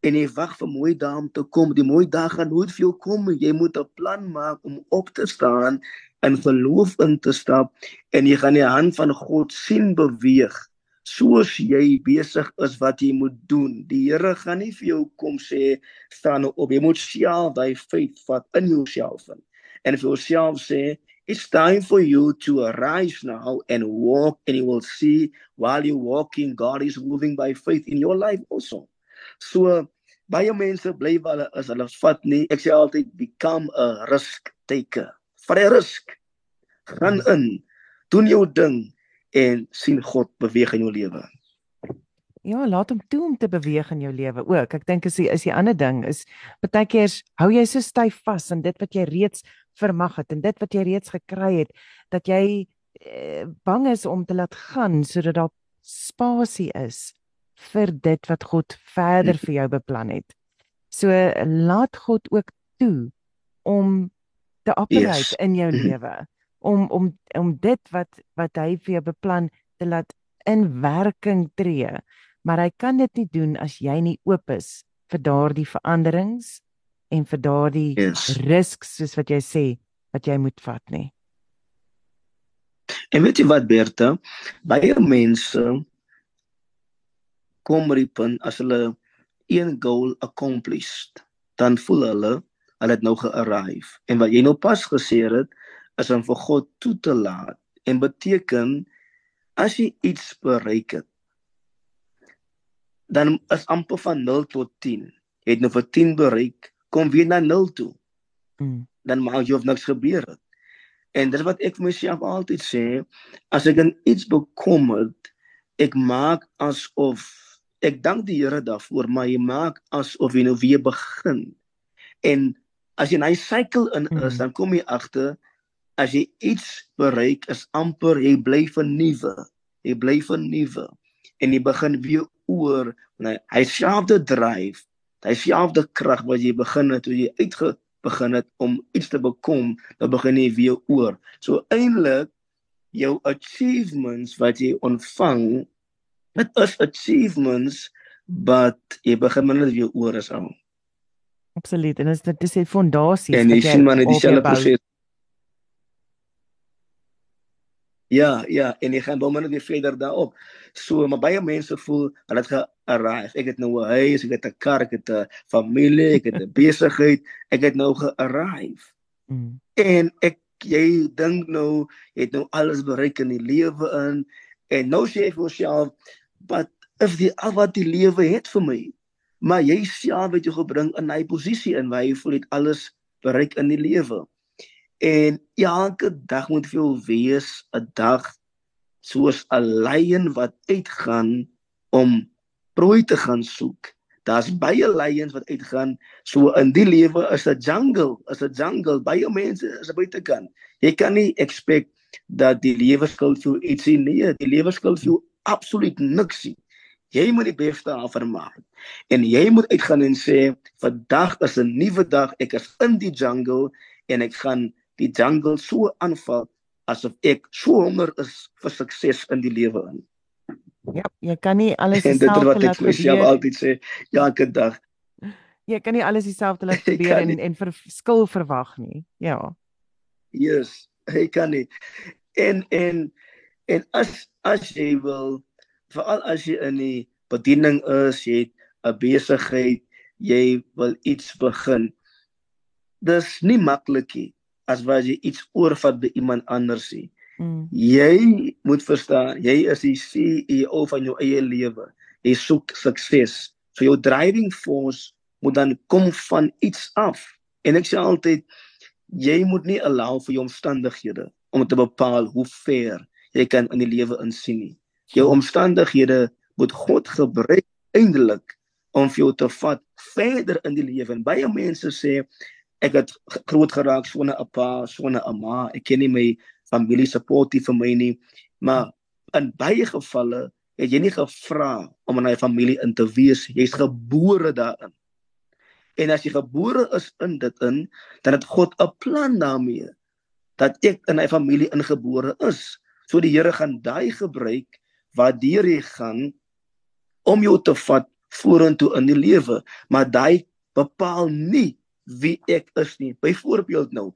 S2: en jy wag vir mooi dae om te kom. Die mooi dae gaan nooit vir jou kom. Jy moet 'n plan maak om op te staan in geloof in te stap en jy gaan die hand van God sien beweeg soos jy besig is wat jy moet doen. Die Here gaan nie vir jou kom sê staan op. Jy moet self daai feit vat in jouself in. En vir jouself sê It's time for you to arise now and walk, and you will see while you're walking, God is moving by faith in your life also. So, baie mense bly wel as hulle vat nie. Ek sê altyd become a risk taker. Vat 'n risk. Gaan in. Doen jou ding en sien God beweeg in jou lewe.
S1: Ja, laat hom toe om te beweeg in jou lewe ook. Ek dink is die is die ander ding is baie keer hou jy so styf vas aan dit wat jy reeds vermag het en dit wat jy reeds gekry het dat jy eh, bang is om te laat gaan sodat daar spasie is vir dit wat God verder vir jou beplan het. So laat God ook toe om te operate yes. in jou lewe om om om dit wat wat hy vir jou beplan te laat in werking tree. Maar hy kan dit nie doen as jy nie oop is vir daardie veranderings en vir daardie yes. risks soos wat jy sê wat jy moet vat nie.
S2: En weet jy wat Bertha, baie mense kom ripen as hulle een goal accomplished, dan voel hulle hulle het nou gearrive. En wat jy nou pas gesê het, is om vir God toe te laat en beteken as jy iets bereik het dan is amper van 0 tot 10. Jy het nou vir 10 bereik, kom weer na 0 toe. Mm. Dan maak jy of niks gebeur het. En dis wat ek vir myself altyd sê, as ek iets bekom het, ek maak asof ek dank die Here daarvoor, maar jy maak asof jy nou weer begin. En as jy in 'n sirkel in is, mm. dan kom jy agter as jy iets bereik is amper jy bly vernuwe. Jy bly vernuwe en jy begin weer oor, nee, hy selfde dryf, hy selfde krag wat jy begin het toe jy uitge begin het om iets te bekom, dan begin jy weer oor. So eintlik jou achievements wat jy ontvang, dit is achievements but jy begin net weer oor is al.
S1: Absoluut. En dit is 'n fondasie
S2: wat jy En jy sien maar net dieselfde proses. Ja, ja, en ek gaan dan maar net verder daarop. So, maar baie mense voel hulle het ge-arrive. Ek het nou 'n huis, ek het 'n kar, ek het 'n familie, ek het 'n besigheid, ek het nou ge-arrive. Mm. En ek jy dink nou jy het nou alles bereik in die lewe in en nou sê jy vir jouself, "But if die al wat die lewe het vir my, maar jy self het jou gebring in 'n posisie in waar jy voel het alles bereik in die lewe." En elke dag moet vir jou wees 'n dag soos 'n leien wat uitgaan om prooi te gaan soek. Daar's baie leiens wat uitgaan. So in die lewe is 'n jungle, is 'n jungle. Baie mense is buite kan. Jy kan nie expect dat die lewe skuld vir ietsie nie. Die lewe skuld vir absoluut niks nie. Jy moet die beste daarvan maak. En jy moet uitgaan en sê, "Vandag is 'n nuwe dag. Ek is in die jungle en ek gaan die jungle so aanval asof ek so honger is vir sukses in die lewe in.
S1: Ja, jy kan nie alles self laat gebeur. Dit
S2: wat ek altyd sê, elke dag.
S1: Jy kan nie alles dieselfde laat gebeur en en verskil verwag nie. Ja.
S2: Yes, hy kan nie. En en en as as jy wil veral as jy in die bediening is, jy het 'n besigheid, jy wil iets begin. Dis nie maklik nie as wat jy iets oorvat by iemand anders sê. Mm. Jy moet verstaan, jy is die CEO van jou eie lewe. Jy soek sukses. So jou driving force moet dan kom van iets af. En ek sê altyd jy moet nie allow vir jou omstandighede om te bepaal hoe ver jy kan in die lewe insien nie. Jou omstandighede moet God gebruik eindelik om vir jou te vat verder in die lewe. En baie mense sê ek het groot geraak sonder 'n pa, sonder 'n ma. Ek ken nie my familie support vir my nie. Maar in baie gevalle het jy nie gevra om in 'n familie in te wees. Jy's gebore daarin. En as jy gebore is in dit in, dan het God 'n plan daarmee dat ek in 'n familie ingebore is. So die Here gaan daai gebruik waardeur jy gaan om jou te vat vorentoe in die lewe, maar daai bepaal nie wie ek is nie. Byvoorbeeld nou,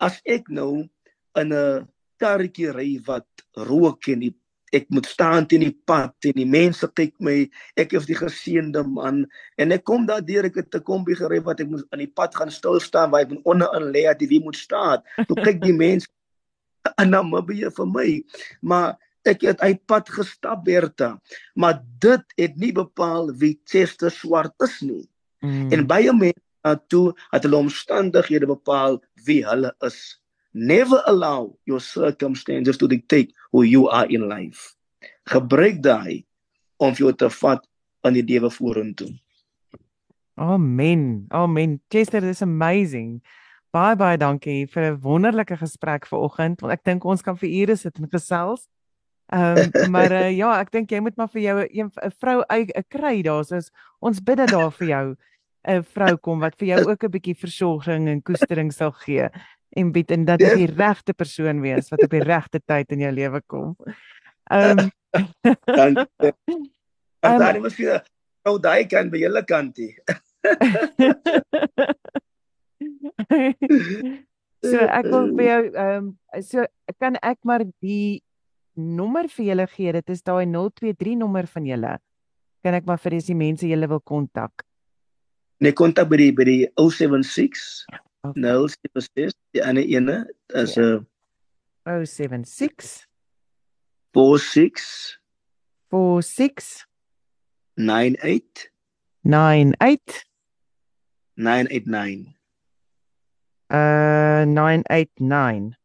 S2: as ek nou in 'n karretjie ry wat rook en die, ek moet staan teen die pad en die mense kyk my, ek is die geseënde man en ek kom daar deur ek het 'n kombi gery wat ek moet aan die pad gaan stil staan waar ek onder in lê dat jy moet staan. Toe kyk die mense in Namibië vir my. Maar ek het uit pad gestap Berta, maar dit het nie bepaal wie Chester Swart is nie. Mm. En baie mense toe het hulle omstandighede bepaal wie hulle is. Never allow your circumstances to dictate who you are in life. Gebruik daai om jou te vat aan die lewe vorentoe.
S1: Amen. Amen. Chester, this is amazing. Baie baie dankie vir 'n wonderlike gesprek vanoggend. Ek dink ons kan vir ure sit en gesels. Ehm um, maar uh, ja, ek dink jy moet maar vir jou 'n vrou 'n kry daar. So ons bid dit daar vir jou 'n vrou kom wat vir jou ook 'n bietjie versorging en koestering sal gee en bied en dat dit die regte persoon wees wat op die regte tyd in jou lewe kom. Ehm um,
S2: dankie. Um, daar moet jy nou daai kan by julle kantie.
S1: so ek wil vir jou ehm um, so kan ek maar die nommer vir julle gee. Dit is daai 023 nommer van julle. Kan ek maar vir die mense julle wil kontak.
S2: Nee, kontak by die by die 076 okay. 076 die ander ene is 'n
S1: ja. 076
S2: 46
S1: 46
S2: 98
S1: 98
S2: 989
S1: uh 989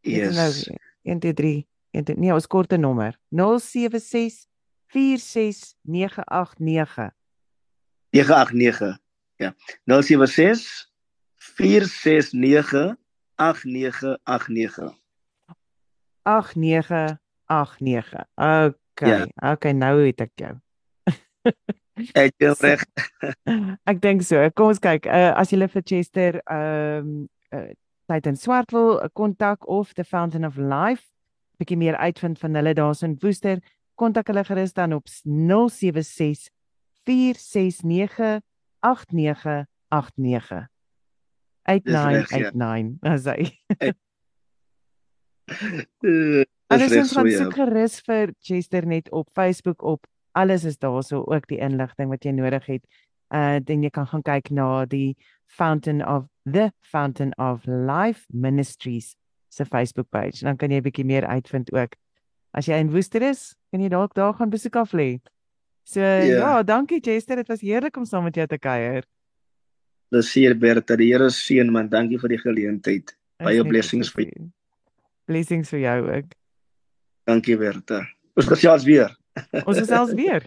S2: Yes.
S1: 1 2 3 1 nee, ons korte nommer 076 46989
S2: 989. Ja. 076 469 8989.
S1: 8989. Okay. Ja. Okay, nou het ek jou.
S2: Ek is reg.
S1: ek dink so. Kom ons kyk. Uh, as jy vir Chester ehm um, uh, tyd in swart wil kontak of the Fountain of Life bietjie meer uitvind van hulle daar in Woester, kontak hulle gerus dan op 076 469 8989. 8989 as hy. Alles is van so gerus vir Chester net op Facebook op alles is daar so ook die inligting wat jy nodig het. Uh dan jy kan gaan kyk na die Fountain of the Fountain of Life Ministries se Facebook page. Dan kan jy 'n bietjie meer uitvind ook. As jy in Woester is, kan jy dalk daar gaan besoek af lê. So yeah. Ja. ja, dankie Chester, dit was heerlik om saam met jou te kuier.
S2: Seer Bertha, die Here seën man, dankie vir die geleentheid. Baie blessings vir jou.
S1: Blessings vir jou ook.
S2: Dankie Bertha. Ons gesels weer.
S1: Ons gesels weer.